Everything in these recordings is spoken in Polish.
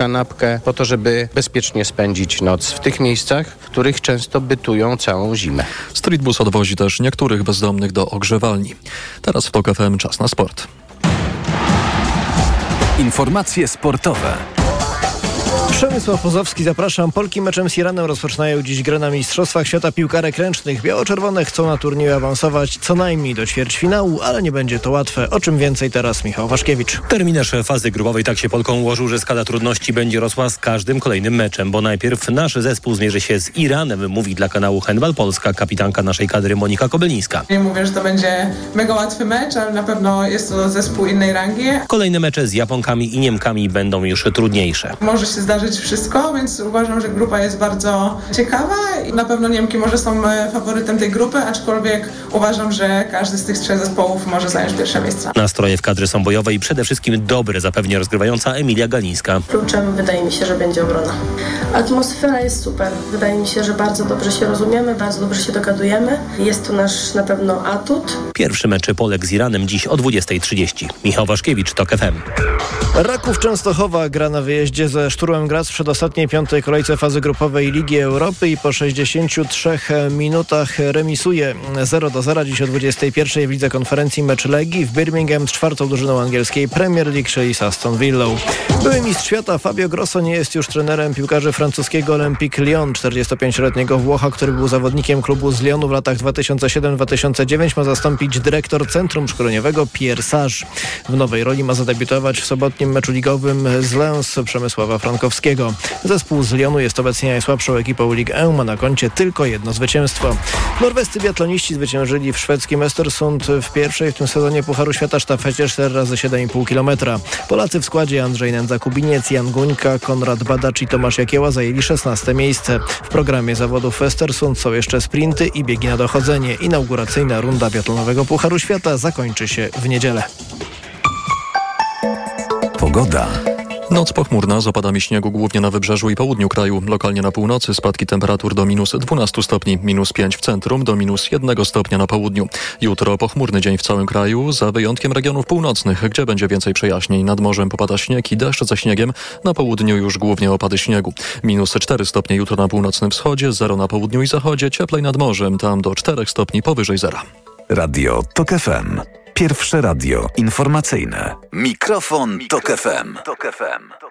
kanapkę po to, żeby bezpiecznie spędzić noc w tych miejscach, w których często bytują całą zimę. Streetbus odwozi też niektórych bezdomnych do ogrzewalni. Teraz w TOK FM czas na sport. Informacje sportowe. Przemysław Pozowski, zapraszam. Polki meczem z Iranem rozpoczynają dziś grę na Mistrzostwach Świata Piłkarek Ręcznych. Biało-czerwone chcą na turnieju awansować co najmniej do ćwierćfinału, ale nie będzie to łatwe. O czym więcej teraz Michał Waszkiewicz. Terminarz fazy grupowej tak się Polką ułożył, że skala trudności będzie rosła z każdym kolejnym meczem, bo najpierw nasz zespół zmierzy się z Iranem, mówi dla kanału Handball Polska kapitanka naszej kadry Monika Kobylniska. Nie mówię, że to będzie mega łatwy mecz, ale na pewno jest to zespół innej rangi. Kolejne mecze z Japonkami i Niemkami będą już trudniejsze. Może się zdarzyć wszystko, więc uważam, że grupa jest bardzo ciekawa i na pewno Niemki może są e, faworytem tej grupy, aczkolwiek uważam, że każdy z tych trzech zespołów może zająć pierwsze miejsce. Nastroje w kadry są bojowe i przede wszystkim dobre, zapewnia rozgrywająca Emilia Galińska. Kluczem wydaje mi się, że będzie obrona. Atmosfera jest super. Wydaje mi się, że bardzo dobrze się rozumiemy, bardzo dobrze się dogadujemy. Jest to nasz na pewno atut. Pierwszy mecz Polek z Iranem dziś o 20.30. Michał Waszkiewicz, TOK FM. Raków Częstochowa gra na wyjeździe ze Szturłem Graz w przedostatniej piątej kolejce fazy grupowej Ligi Europy i po 63 minutach remisuje 0 do 0 dziś o 21 w lidze konferencji mecz Legii w Birmingham z czwartą drużyną angielskiej Premier League, czyli z Aston. Były mistrz świata Fabio Grosso nie jest już trenerem piłkarzy francuskiego Olympique Lyon. 45-letniego Włocha, który był zawodnikiem klubu z Lyonu w latach 2007-2009 ma zastąpić dyrektor Centrum Szkoleniowego Pierre Sage. W nowej roli ma zadebiutować w sobotnim meczu ligowym z Lens Przemysława Frankowskiego. Zespół z Lyonu jest obecnie najsłabszą ekipą Ligue 1, ma na koncie tylko jedno zwycięstwo. Norwescy biatloniści zwyciężyli w szwedzkim Östersund w pierwszej w tym sezonie Pucharu Świata sztafecie 4 razy 7,5 km. Polacy w składzie Andrzej Nędza-Kubiniec, Jan Guńka, Konrad Badacz i Tomasz Jakieła zajęli 16 miejsce. W programie zawodów w Östersund są jeszcze sprinty i biegi na dochodzenie. Inauguracyjna runda biatlonowego Pucharu Świata zakończy się w niedzielę. Pogoda. Noc pochmurna z opadami śniegu głównie na wybrzeżu i południu kraju. Lokalnie na północy spadki temperatur do minus 12 stopni, minus 5 w centrum, do minus 1 stopnia na południu. Jutro pochmurny dzień w całym kraju, za wyjątkiem regionów północnych, gdzie będzie więcej przejaśnień. Nad morzem popada śnieg i deszcz ze śniegiem, na południu już głównie opady śniegu. Minus 4 stopnie jutro na północnym wschodzie, 0 na południu i zachodzie, cieplej nad morzem, tam do 4 stopni powyżej zera. Radio TOK FM. Pierwsze radio informacyjne. Mikrofon, Mikrofon Tok FM. Tok FM.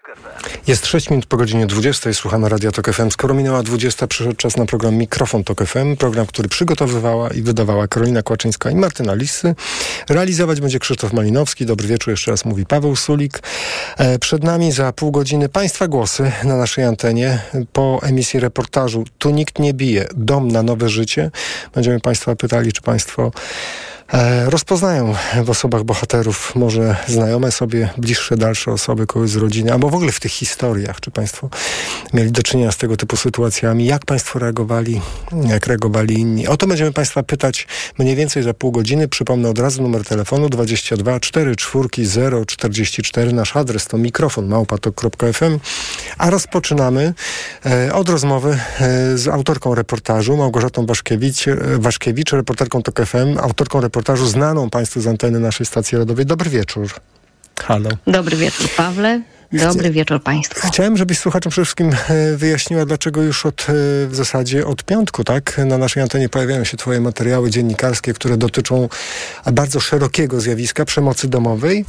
Jest 6 minut po godzinie 20. Słuchamy Radia Tok FM. Skoro minęła 20, przyszedł czas na program Mikrofon Tok FM. Program, który przygotowywała i wydawała Karolina Kłaczyńska i Martyna Lisy. Realizować będzie Krzysztof Malinowski. Dobry wieczór, jeszcze raz mówi Paweł Sulik. E, przed nami za pół godziny Państwa głosy na naszej antenie. Po emisji reportażu Tu nikt nie bije. Dom na nowe życie. Będziemy Państwa pytali, czy Państwo rozpoznają w osobach bohaterów może znajome sobie, bliższe, dalsze osoby, kogoś z rodziny, albo w ogóle w tych historiach, czy Państwo mieli do czynienia z tego typu sytuacjami, jak Państwo reagowali, jak reagowali inni. O to będziemy Państwa pytać mniej więcej za pół godziny. Przypomnę od razu numer telefonu 22 4 4 44. Nasz adres to mikrofon małpatok.fm, a rozpoczynamy e, od rozmowy e, z autorką reportażu Małgorzatą Waszkiewicz, Waszkiewicz reporterką TOK FM, autorką reportażu reportażu znaną Państwu z anteny naszej stacji radowej. Dobry wieczór. Halo. Dobry wieczór, Pawle. Dobry wieczór Państwu. Chciałem, żebyś słuchaczom przede wszystkim e, wyjaśniła, dlaczego już od, e, w zasadzie od piątku, tak, na naszej antenie pojawiają się Twoje materiały dziennikarskie, które dotyczą bardzo szerokiego zjawiska przemocy domowej.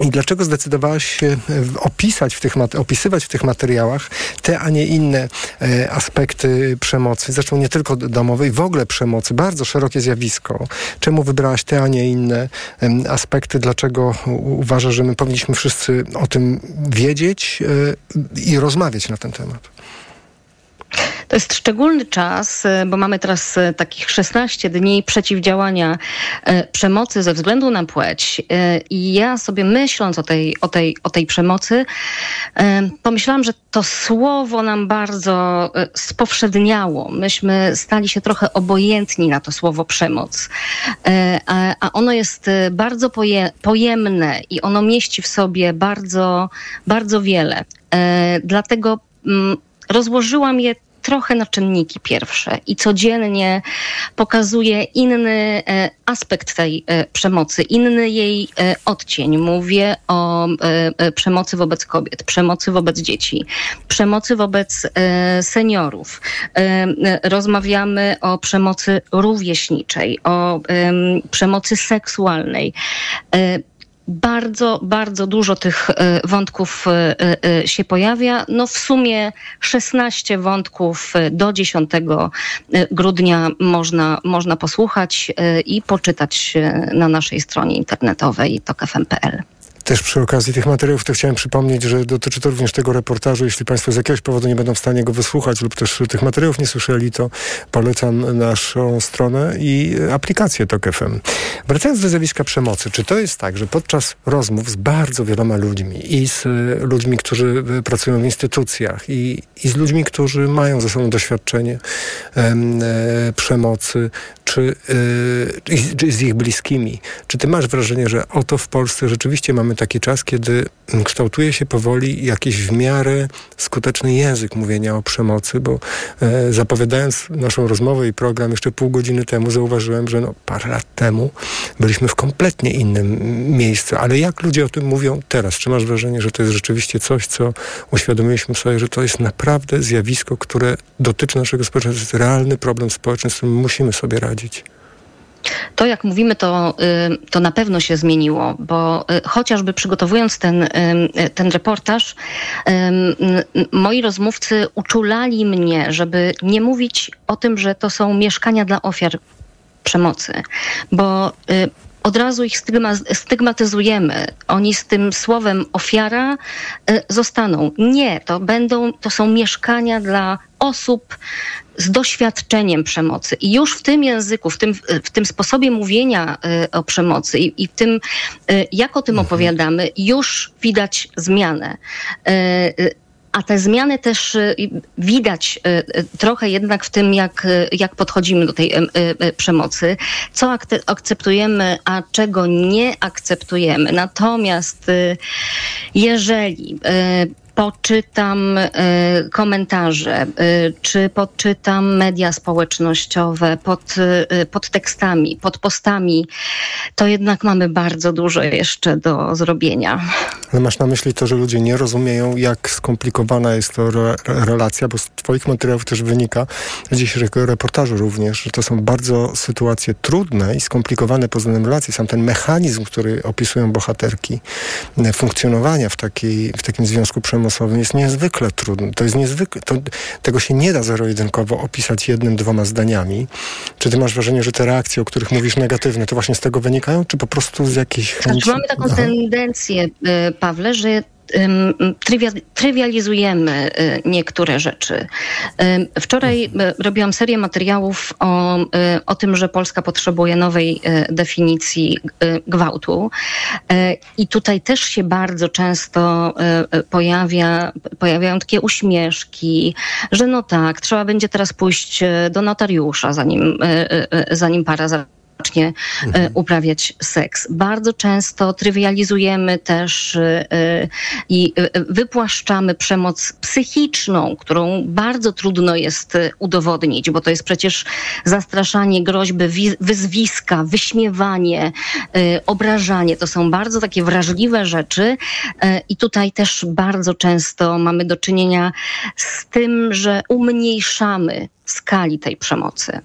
I dlaczego zdecydowałaś się e, opisać w tych, opisywać w tych materiałach te, a nie inne e, aspekty przemocy, zresztą nie tylko domowej, w ogóle przemocy, bardzo szerokie zjawisko. Czemu wybrałaś te, a nie inne e, aspekty? Dlaczego uważasz, że my powinniśmy wszyscy o tym wiedzieć e, i rozmawiać na ten temat? To jest szczególny czas, e, bo mamy teraz e, takich 16 dni przeciwdziałania e, przemocy ze względu na płeć. I ja sobie myśląc o tej, o tej, o tej przemocy, pomyślałam, że to słowo nam bardzo spowszedniało. Myśmy stali się trochę obojętni na to słowo przemoc. A ono jest bardzo pojemne i ono mieści w sobie bardzo, bardzo wiele. Dlatego mm, rozłożyłam je trochę na czynniki pierwsze i codziennie pokazuje inny e, aspekt tej e, przemocy, inny jej e, odcień. Mówię o przemocy wobec kobiet, przemocy wobec dzieci, przemocy wobec seniorów. Rozmawiamy o przemocy rówieśniczej, o przemocy seksualnej bardzo, bardzo dużo tych e, wątków e, e, się pojawia. No w sumie 16 wątków do 10 grudnia można, można posłuchać i poczytać na naszej stronie internetowej tokfm.pl. Też przy okazji tych materiałów to chciałem przypomnieć, że dotyczy to również tego reportażu. Jeśli Państwo z jakiegoś powodu nie będą w stanie go wysłuchać lub też tych materiałów nie słyszeli, to polecam naszą stronę i aplikację TOK FM. Wracając do zjawiska przemocy, czy to jest tak, że podczas rozmów z bardzo wieloma ludźmi i z ludźmi, którzy pracują w instytucjach i, i z ludźmi, którzy mają ze sobą doświadczenie e, przemocy, czy, e, czy z ich bliskimi, czy ty masz wrażenie, że oto w Polsce rzeczywiście mamy taki czas, kiedy kształtuje się powoli jakiś w miarę skuteczny język mówienia o przemocy, bo e, zapowiadając naszą rozmowę i program jeszcze pół godziny temu zauważyłem, że no, parę lat temu byliśmy w kompletnie innym miejscu. Ale jak ludzie o tym mówią teraz? Czy masz wrażenie, że to jest rzeczywiście coś, co uświadomiliśmy sobie, że to jest naprawdę zjawisko, które dotyczy naszego społeczeństwa, to jest realny problem społeczny, z którym musimy sobie radzić? To, jak mówimy, to, y, to na pewno się zmieniło, bo y, chociażby przygotowując ten, y, ten reportaż, moi rozmówcy uczulali mnie, żeby nie mówić o tym, że to są mieszkania dla ofiar przemocy, bo od razu ich stygmatyzujemy. Oni z tym słowem ofiara zostaną. Nie, to będą, to są mieszkania dla osób z doświadczeniem przemocy. I już w tym języku, w tym, w tym sposobie mówienia y, o przemocy i, i w tym, y, jak o tym mhm. opowiadamy, już widać zmianę. Y, a te zmiany też widać trochę jednak w tym, jak, jak podchodzimy do tej przemocy, co akceptujemy, a czego nie akceptujemy. Natomiast jeżeli poczytam y, komentarze, y, czy poczytam media społecznościowe pod, y, pod tekstami, pod postami, to jednak mamy bardzo dużo jeszcze do zrobienia. Ale masz na myśli to, że ludzie nie rozumieją, jak skomplikowana jest to re relacja, bo z Twoich materiałów też wynika, z dzisiejszego reportażu również, że to są bardzo sytuacje trudne i skomplikowane pod względem relacji. Sam ten mechanizm, który opisują bohaterki, funkcjonowania w, takiej, w takim związku przemocowym, przemysłowym jest niezwykle trudny. To jest niezwykle, to, tego się nie da zero-jedynkowo opisać jednym, dwoma zdaniami. Czy ty masz wrażenie, że te reakcje, o których mówisz negatywne, to właśnie z tego wynikają, czy po prostu z jakichś chęci? Znaczy, mamy taką Aha. tendencję, y, Pawle, że trywializujemy y, niektóre rzeczy. Wczoraj y, robiłam serię materiałów o, y, o tym, że Polska potrzebuje nowej definicji gwałtu. I tutaj też się bardzo często pojawia, pojawiają takie uśmieszki, że no tak, trzeba będzie teraz pójść do notariusza, zanim, zanim para zacznie mhm. uprawiać seks. Bardzo często trywializujemy też e, e, i wypłaszczamy przemoc psychiczną, którą bardzo trudno jest udowodnić, bo to jest przecież zastraszanie, groźby, wyzwiska, wyśmiewanie, obrażanie. To są bardzo takie wrażliwe rzeczy i tutaj też bardzo często mamy do czynienia z tym, że umniejszamy skali tej przemocy.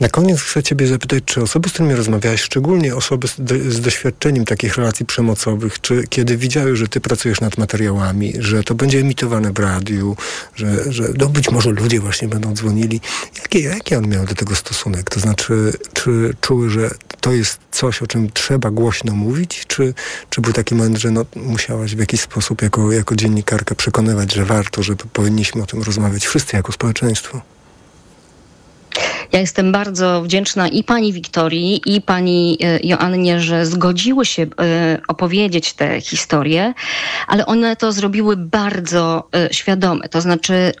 Na koniec chcę Ciebie zapytać, czy osoby, z którymi rozmawiałeś, szczególnie osoby z, do, z, doświadczeniem takich relacji przemocowych, czy kiedy widziały, że Ty pracujesz nad materiałami, że to będzie emitowane w radiu, że, że no być może ludzie właśnie będą dzwonili, jaki, jaki on miał do tego stosunek? To znaczy, czy czuły, że to jest coś, o czym trzeba głośno mówić, czy, czy był taki moment, że no, musiałaś w jakiś sposób jako, jako dziennikarka przekonywać, że warto, że powinniśmy o tym rozmawiać wszyscy jako społeczeństwo? Ja jestem bardzo wdzięczna i pani Wiktorii, i pani e, Joannie, że zgodziły się e, opowiedzieć te historie, ale one to zrobiły bardzo e, świadome. To znaczy,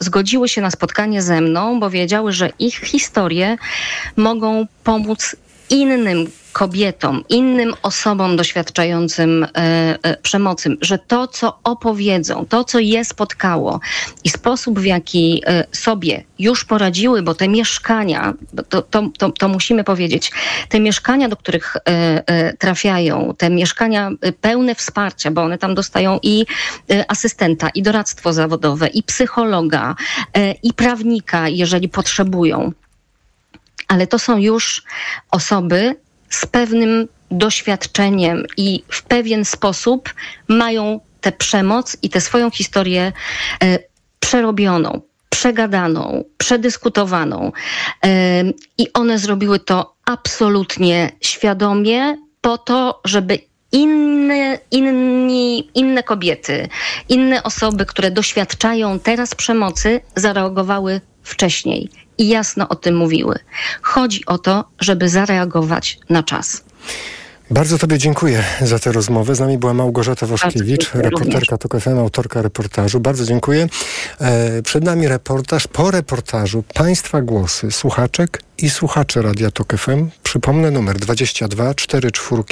zgodziły się na spotkanie ze mną, bo wiedziały, że ich historie mogą pomóc innym kobietom, innym osobom doświadczającym przemocy, że to, co opowiedzą, to, co je spotkało i sposób, w jaki sobie już poradziły, bo te mieszkania, to, to, to, to musimy powiedzieć, te mieszkania, do których trafiają, te mieszkania pełne wsparcia, bo one tam dostają i asystenta, i doradztwo zawodowe, i psychologa, i prawnika, jeżeli potrzebują. Ale to są już osoby z pewnym doświadczeniem i w pewien sposób mają tę przemoc i tę swoją historię e, przerobioną, przegadaną, przedyskutowaną. E, I one zrobiły to absolutnie świadomie, po to, żeby inne, inni, inne kobiety, inne osoby, które doświadczają teraz przemocy, zareagowały wcześniej i jasno o tym mówiły. Chodzi o to, żeby zareagować na czas. Bardzo Tobie dziękuję za tę rozmowę. Z nami była Małgorzata Woszkiewicz, reporterka TOK FM, autorka reportażu. Bardzo dziękuję. E, przed nami reportaż. Po reportażu Państwa głosy, słuchaczek i słuchaczy Radia TOK FM. Przypomnę numer 22 44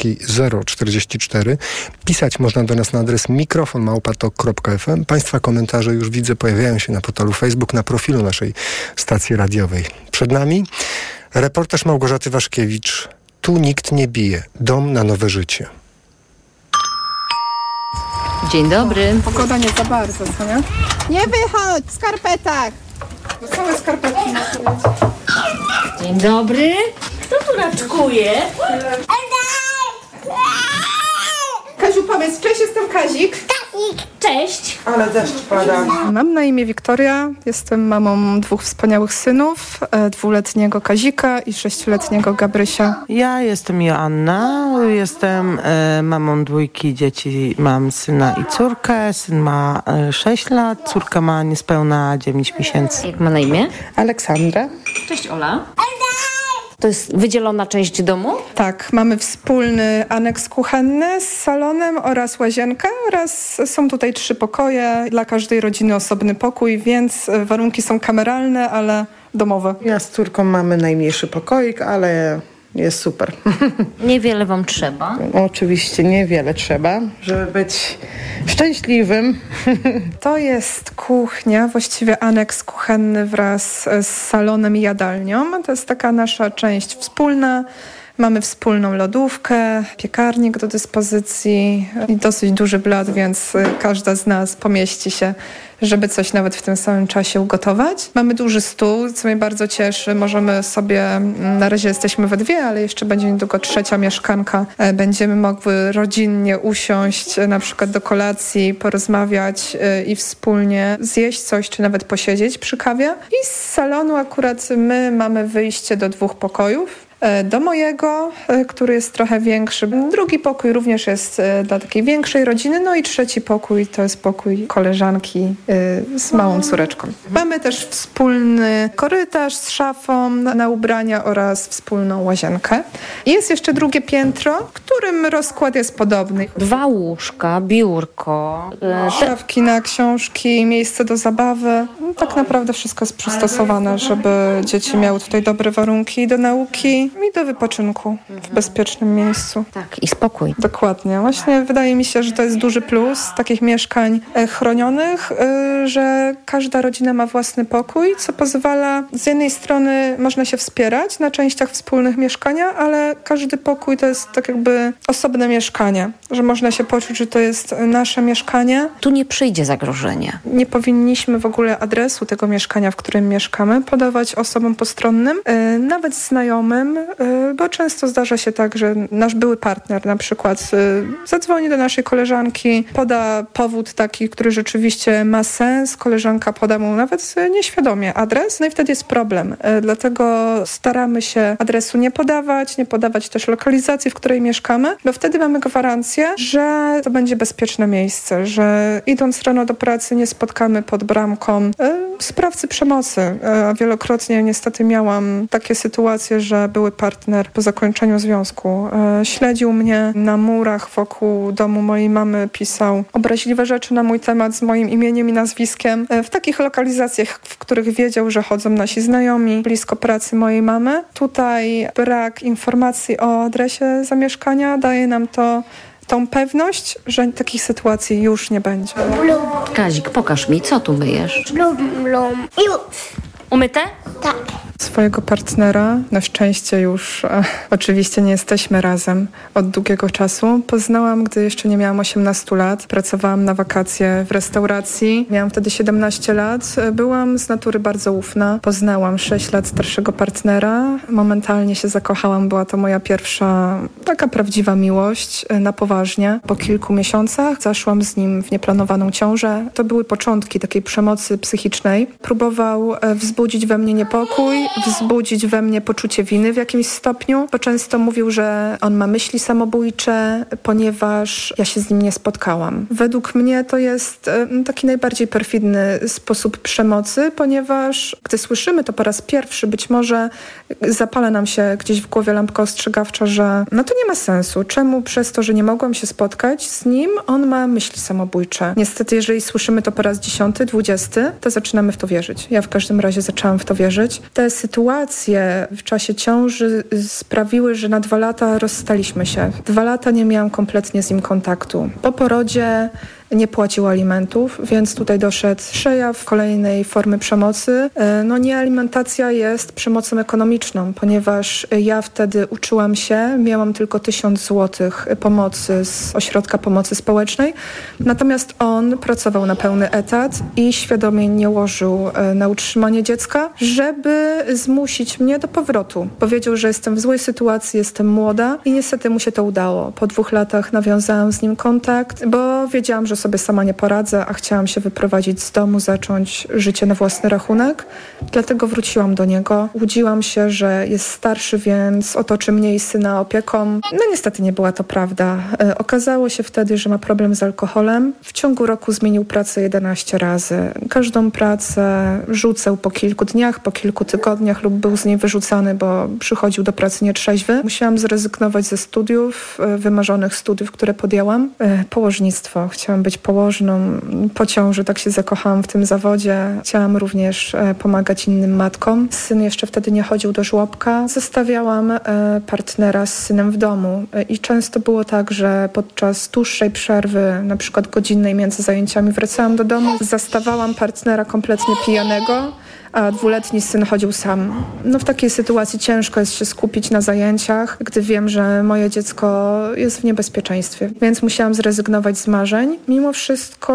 044. Pisać można do nas na adres mikrofonmałpatok.fm. Państwa komentarze już widzę pojawiają się na portalu Facebook, na profilu naszej stacji radiowej. Przed nami reportaż Małgorzaty Waszkiewicz tu nikt nie bije. Dom na nowe życie. Dzień dobry. Pogoda nie za bardzo, co nie? Nie wychodź w skarpetach! Całe skarpetki na Dzień dobry. Kto tu raczkuje? Kaziu, powiedz, cześć, jestem Kazik. Cześć. Ale deszcz pada. Mam na imię Wiktoria, jestem mamą dwóch wspaniałych synów, e, dwuletniego Kazika i sześcioletniego Gabrysia. Ja jestem Joanna, jestem e, mamą dwójki dzieci, mam syna i córkę, syn ma e, 6 lat, córka ma niespełna 9 miesięcy. Jak ma na imię? Aleksandra. Cześć Ola. To jest wydzielona część domu? Tak, mamy wspólny aneks kuchenny z salonem oraz łazienkę oraz są tutaj trzy pokoje, dla każdej rodziny osobny pokój, więc warunki są kameralne, ale domowe. Ja z córką mamy najmniejszy pokoik, ale jest super. Niewiele wam trzeba. Oczywiście niewiele trzeba, żeby być szczęśliwym. To jest kuchnia, właściwie aneks kuchenny wraz z salonem i jadalnią. To jest taka nasza część wspólna. Mamy wspólną lodówkę, piekarnik do dyspozycji i dosyć duży blat, więc każda z nas pomieści się żeby coś nawet w tym samym czasie ugotować. Mamy duży stół, co mnie bardzo cieszy. Możemy sobie, na razie jesteśmy we dwie, ale jeszcze będzie niedługo trzecia mieszkanka. E, będziemy mogły rodzinnie usiąść e, na przykład do kolacji, porozmawiać e, i wspólnie zjeść coś, czy nawet posiedzieć przy kawie. I z salonu akurat my mamy wyjście do dwóch pokojów. E, do mojego, e, który jest trochę większy. Drugi pokój również jest e, dla takiej większej rodziny. No i trzeci pokój to jest pokój koleżanki z małą córeczką. Mamy też wspólny korytarz z szafą na ubrania oraz wspólną łazienkę. Jest jeszcze drugie piętro, którym rozkład jest podobny. Dwa łóżka, biurko. Szafki na książki, miejsce do zabawy. No, tak naprawdę wszystko jest przystosowane, żeby dzieci miały tutaj dobre warunki do nauki i do wypoczynku w bezpiecznym miejscu. Tak, i spokój. Dokładnie. Właśnie wydaje mi się, że to jest duży plus takich mieszkań e, chronionych, e, że każda rodzina ma własny pokój, co pozwala z jednej strony można się wspierać na częściach wspólnych mieszkania, ale każdy pokój to jest tak jakby osobne mieszkanie, że można się poczuć, że to jest nasze mieszkanie. Tu nie przyjdzie zagrożenie. Nie powinniśmy w ogóle adresu tego mieszkania, w którym mieszkamy, podawać osobom postronnym, e, nawet znajomym, bo często zdarza się tak, że nasz były partner na przykład y, zadzwoni do naszej koleżanki, poda powód taki, który rzeczywiście ma sens, koleżanka poda mu nawet nieświadomie adres, no i wtedy jest problem. Dlatego staramy się adresu nie podawać, nie podawać też lokalizacji, w której mieszkamy, bo wtedy mamy gwarancję, że to będzie bezpieczne miejsce, że idąc rano do pracy nie spotkamy pod bramką sprawcy przemocy. E, wielokrotnie niestety miałam takie sytuacje, że były partner po zakończeniu związku e, śledził mnie na murach wokół domu mojej mamy, pisał obraźliwe rzeczy na mój temat z moim imieniem i nazwiskiem. E, w takich lokalizacjach, w których wiedział, że chodzą nasi znajomi blisko pracy mojej mamy. Tutaj brak informacji o adresie zamieszkania daje nam to tą pewność, że takich sytuacji już nie będzie. Kazik, pokaż mi, co tu myjesz? Blum, blum. Już. Umyte? Tak. Swojego partnera, na szczęście już e, oczywiście nie jesteśmy razem od długiego czasu. Poznałam, gdy jeszcze nie miałam 18 lat. Pracowałam na wakacje w restauracji. Miałam wtedy 17 lat. Byłam z natury bardzo ufna. Poznałam 6 lat starszego partnera. Momentalnie się zakochałam. Była to moja pierwsza taka prawdziwa miłość e, na poważnie. Po kilku miesiącach zaszłam z nim w nieplanowaną ciążę. To były początki takiej przemocy psychicznej. Próbował e, wzbudzić we mnie niepokój, wzbudzić we mnie poczucie winy w jakimś stopniu, bo często mówił, że on ma myśli samobójcze, ponieważ ja się z nim nie spotkałam. Według mnie to jest taki najbardziej perfidny sposób przemocy, ponieważ gdy słyszymy to po raz pierwszy, być może zapala nam się gdzieś w głowie lampka ostrzegawcza, że no to nie ma sensu. Czemu przez to, że nie mogłam się spotkać z nim, on ma myśli samobójcze? Niestety, jeżeli słyszymy to po raz dziesiąty, dwudziesty, to zaczynamy w to wierzyć. Ja w każdym razie zaczęłam w to wierzyć. Te sytuacje w czasie ciąży sprawiły, że na dwa lata rozstaliśmy się. Dwa lata nie miałam kompletnie z nim kontaktu. Po porodzie nie płacił alimentów, więc tutaj doszedł przejaw kolejnej formy przemocy. E, no nie alimentacja jest przemocą ekonomiczną, ponieważ ja wtedy uczyłam się, miałam tylko tysiąc złotych pomocy z ośrodka pomocy społecznej, natomiast on pracował na pełny etat i świadomie nie łożył e, na utrzymanie dziecka, żeby zmusić mnie do powrotu. Powiedział, że jestem w złej sytuacji, jestem młoda i niestety mu się to udało. Po dwóch latach nawiązałam z nim kontakt, bo wiedziałam, że sobie sama nie poradzę, a chciałam się wyprowadzić z domu, zacząć życie na własny rachunek. Dlatego wróciłam do niego. Łudziłam się, że jest starszy, więc otoczy mnie i syna opieką. No niestety nie była to prawda. E, okazało się wtedy, że ma problem z alkoholem. W ciągu roku zmienił pracę 11 razy. Każdą pracę rzucał po kilku dniach, po kilku tygodniach lub był z niej wyrzucany, bo przychodził do pracy nietrzeźwy. Musiałam zrezygnować ze studiów, e, wymarzonych studiów, które podjęłam. E, położnictwo. Chciałam być położną. Po ciąży tak się zakochałam w tym zawodzie. Chciałam również e, pomagać innym matkom. Syn jeszcze wtedy nie chodził do żłobka. Zostawiałam e, partnera z synem w domu e, i często było tak, że podczas dłuższej przerwy, na przykład godzinnej między zajęciami wracałam do domu, zastawałam partnera kompletnie pijanego a dwuletni syn chodził sam. No w takiej sytuacji ciężko jest się skupić na zajęciach, gdy wiem, że moje dziecko jest w niebezpieczeństwie. Więc musiałam zrezygnować z marzeń. Mimo wszystko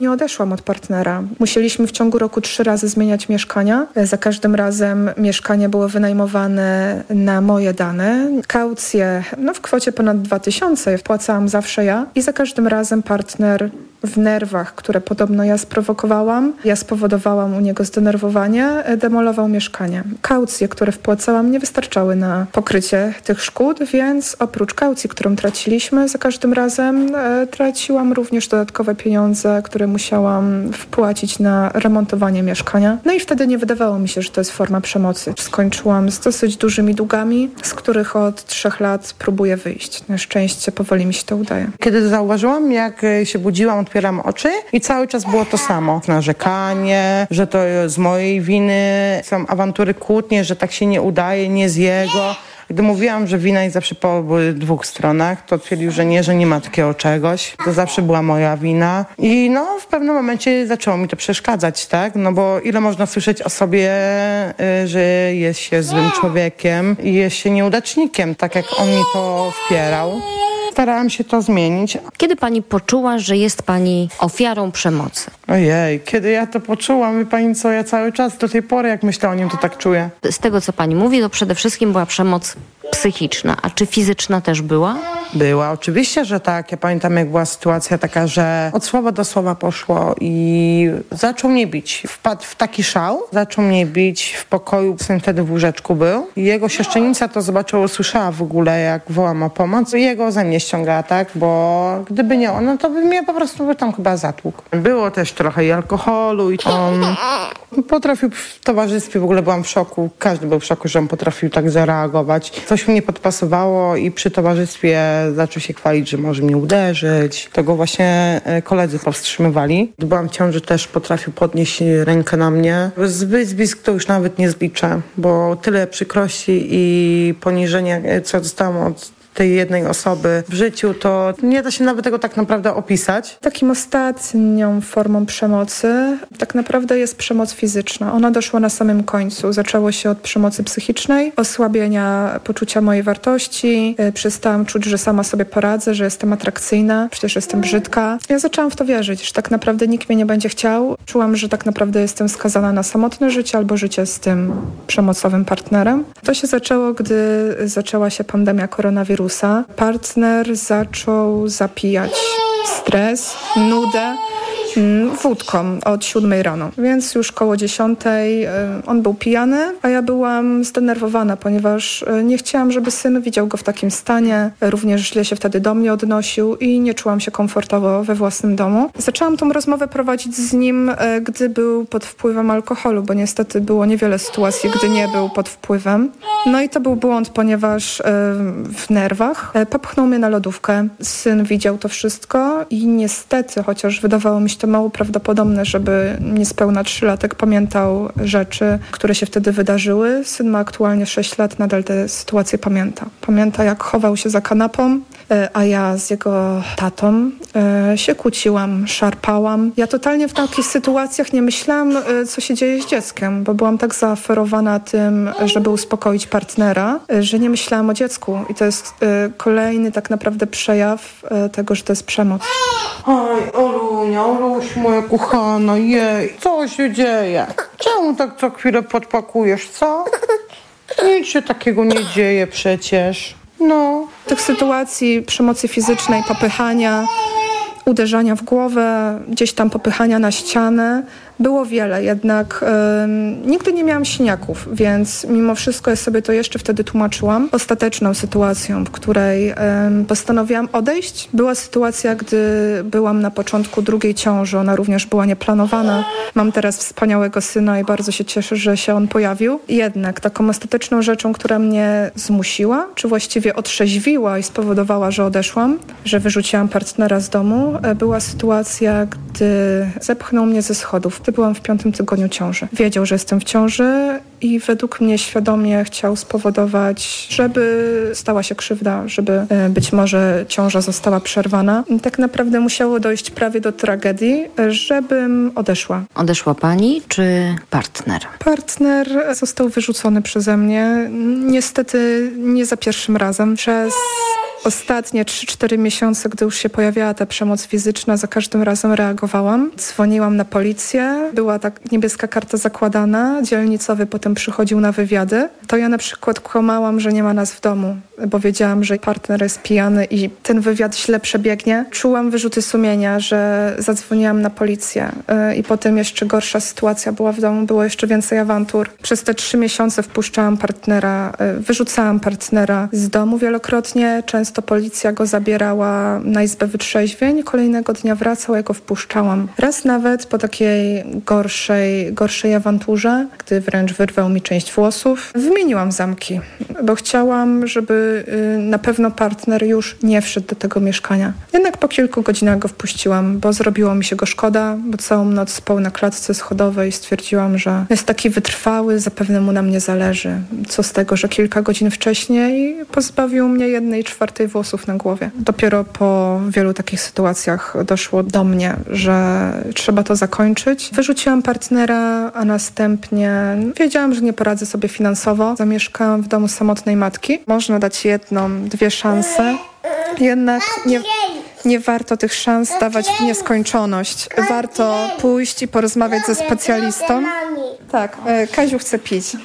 nie odeszłam od partnera. Musieliśmy w ciągu roku trzy razy zmieniać mieszkania. Za każdym razem mieszkanie było wynajmowane na moje dane. Kaucje no w kwocie ponad 2000 wpłacałam zawsze ja i za każdym razem partner w nerwach, które podobno ja sprowokowałam, ja spowodowałam u niego zdenerwowanie, demolował mieszkanie. Kaucje, które wpłacałam, nie wystarczały na pokrycie tych szkód, więc oprócz kaucji, którą traciliśmy za każdym razem, e, traciłam również dodatkowe pieniądze, które musiałam wpłacić na remontowanie mieszkania. No i wtedy nie wydawało mi się, że to jest forma przemocy. Skończyłam z dosyć dużymi długami, z których od trzech lat próbuję wyjść. Na szczęście powoli mi się to udaje. Kiedy zauważyłam, jak e, się budziłam, otwieram oczy i cały czas było to samo. Narzekanie, że to z mojej winy, są awantury kłótnie, że tak się nie udaje, nie z jego. Gdy mówiłam, że wina jest zawsze po dwóch stronach, to twierdził, że nie, że nie ma takiego czegoś. To zawsze była moja wina. I no, w pewnym momencie zaczęło mi to przeszkadzać, tak? No bo ile można słyszeć o sobie, y, że jest się złym człowiekiem i jest się nieudacznikiem, tak jak on mi to wpierał starałam się to zmienić. Kiedy pani poczuła, że jest pani ofiarą przemocy? Ojej, kiedy ja to poczułam, wie pani co, ja cały czas do tej pory, jak myślę o nim, to tak czuję. Z tego, co pani mówi, to przede wszystkim była przemoc psychiczna. A czy fizyczna też była? Była, oczywiście, że tak. Ja pamiętam, jak była sytuacja taka, że od słowa do słowa poszło i zaczął mnie bić. Wpadł w taki szał, zaczął mnie bić w pokoju, syn wtedy w łóżeczku był. Jego siostrzenica to zobaczyła, usłyszała w ogóle, jak wołam o pomoc. I jego ze mnie ściągała, tak? Bo gdyby nie ona, to by mnie po prostu by tam chyba zatłukł. Było też trochę i alkoholu i on Potrafił w towarzystwie, w ogóle byłam w szoku. Każdy był w szoku, że on potrafił tak zareagować. Coś mnie podpasowało i przy towarzystwie zaczął się chwalić, że może mnie uderzyć. To go właśnie e, koledzy powstrzymywali. Gdy byłam w ciąży też potrafił podnieść rękę na mnie. Zbyt zblisk to już nawet nie zliczę, bo tyle przykrości i poniżenia, e, co dostałam od tej jednej osoby w życiu, to nie da się nawet tego tak naprawdę opisać. Takim ostatnią formą przemocy tak naprawdę jest przemoc fizyczna. Ona doszła na samym końcu. Zaczęło się od przemocy psychicznej, osłabienia poczucia mojej wartości. Y, przestałam czuć, że sama sobie poradzę, że jestem atrakcyjna, przecież jestem brzydka. Ja zaczęłam w to wierzyć, że tak naprawdę nikt mnie nie będzie chciał. Czułam, że tak naprawdę jestem skazana na samotne życie albo życie z tym przemocowym partnerem. To się zaczęło, gdy zaczęła się pandemia koronawirusa wirusa, partner zaczął zapijać stres, nudę wódką od siódmej rano. Więc już koło dziesiątej e, on był pijany, a ja byłam zdenerwowana, ponieważ e, nie chciałam, żeby syn widział go w takim stanie. Również źle się wtedy do mnie odnosił i nie czułam się komfortowo we własnym domu. Zaczęłam tą rozmowę prowadzić z nim, e, gdy był pod wpływem alkoholu, bo niestety było niewiele sytuacji, gdy nie był pod wpływem. No i to był błąd, ponieważ w nerwach popchnął mnie na lodówkę. Syn widział to wszystko i niestety, chociaż wydawało mi się to mało prawdopodobne, żeby niespełna trzylatek pamiętał rzeczy, które się wtedy wydarzyły. Syn ma aktualnie 6 lat, nadal te sytuacje pamięta. Pamięta, jak chował się za kanapą, a ja z jego tatą e, się kłóciłam, szarpałam. Ja totalnie w takich sytuacjach nie myślałam, e, co się dzieje z dzieckiem, bo byłam tak zaaferowana tym, żeby uspokoić partnera, że nie myślałam o dziecku. I to jest kolejny tak naprawdę przejaw tego, że to jest przemoc. Oj, Olunia, Maruś, moja kochana, jej, co się dzieje? Czemu tak co chwilę podpakujesz, co? Nic się takiego nie dzieje przecież. No. Tych sytuacji przemocy fizycznej, popychania, uderzania w głowę, gdzieś tam popychania na ścianę, było wiele, jednak nigdy nie miałam siniaków, więc mimo wszystko ja sobie to jeszcze wtedy tłumaczyłam. Ostateczną sytuacją, w której postanowiłam odejść, była sytuacja, gdy byłam na początku drugiej ciąży. Ona również była nieplanowana. Mam teraz wspaniałego syna i bardzo się cieszę, że się on pojawił. Jednak taką ostateczną rzeczą, która mnie zmusiła, czy właściwie otrzeźwiła i spowodowała, że odeszłam, że wyrzuciłam partnera z domu, e, była sytuacja, gdy zepchnął mnie ze schodów gdy byłam w piątym tygodniu ciąży. Wiedział, że jestem w ciąży i według mnie świadomie chciał spowodować, żeby stała się krzywda, żeby e, być może ciąża została przerwana. Tak naprawdę musiało dojść prawie do tragedii, żebym odeszła. Odeszła pani czy partner? Partner został wyrzucony przeze mnie. Niestety nie za pierwszym razem. Przez ostatnie 3-4 miesiące, gdy już się pojawiała ta przemoc fizyczna, za każdym razem reagowałam. Dzwoniłam na policję, była tak niebieska karta zakładana, dzielnicowy potem przychodził na wywiady. To ja na przykład kłamałam, że nie ma nas w domu, bo wiedziałam, że partner jest pijany i ten wywiad źle przebiegnie. Czułam wyrzuty sumienia, że zadzwoniłam na policję y, i potem jeszcze gorsza sytuacja była w domu, było jeszcze więcej awantur. Przez te trzy miesiące wpuszczałam partnera, y, wyrzucałam partnera z domu wielokrotnie, często to policja go zabierała na izbę wytrzeźwień, kolejnego dnia wracał, ja go wpuszczałam. Raz nawet po takiej gorszej, gorszej awanturze, gdy wręcz wyrwał mi część włosów, wymieniłam zamki, bo chciałam, żeby y, na pewno partner już nie wszedł do tego mieszkania. Jednak po kilku godzinach go wpuściłam, bo zrobiło mi się go szkoda, bo całą noc spał na klatce schodowej i stwierdziłam, że jest taki wytrwały, zapewne mu na mnie zależy. Co z tego, że kilka godzin wcześniej pozbawił mnie jednej czwartej włosów na głowie. Dopiero po wielu takich sytuacjach doszło do mnie, że trzeba to zakończyć. Wyrzuciłam partnera, a następnie wiedziałam, że nie poradzę sobie finansowo. Zamieszkałam w domu samotnej matki. Można dać jedną, dwie szanse. Jednak nie, nie warto tych szans dawać w nieskończoność. Warto pójść i porozmawiać ze specjalistą. Tak, e, Kaziu chce pić.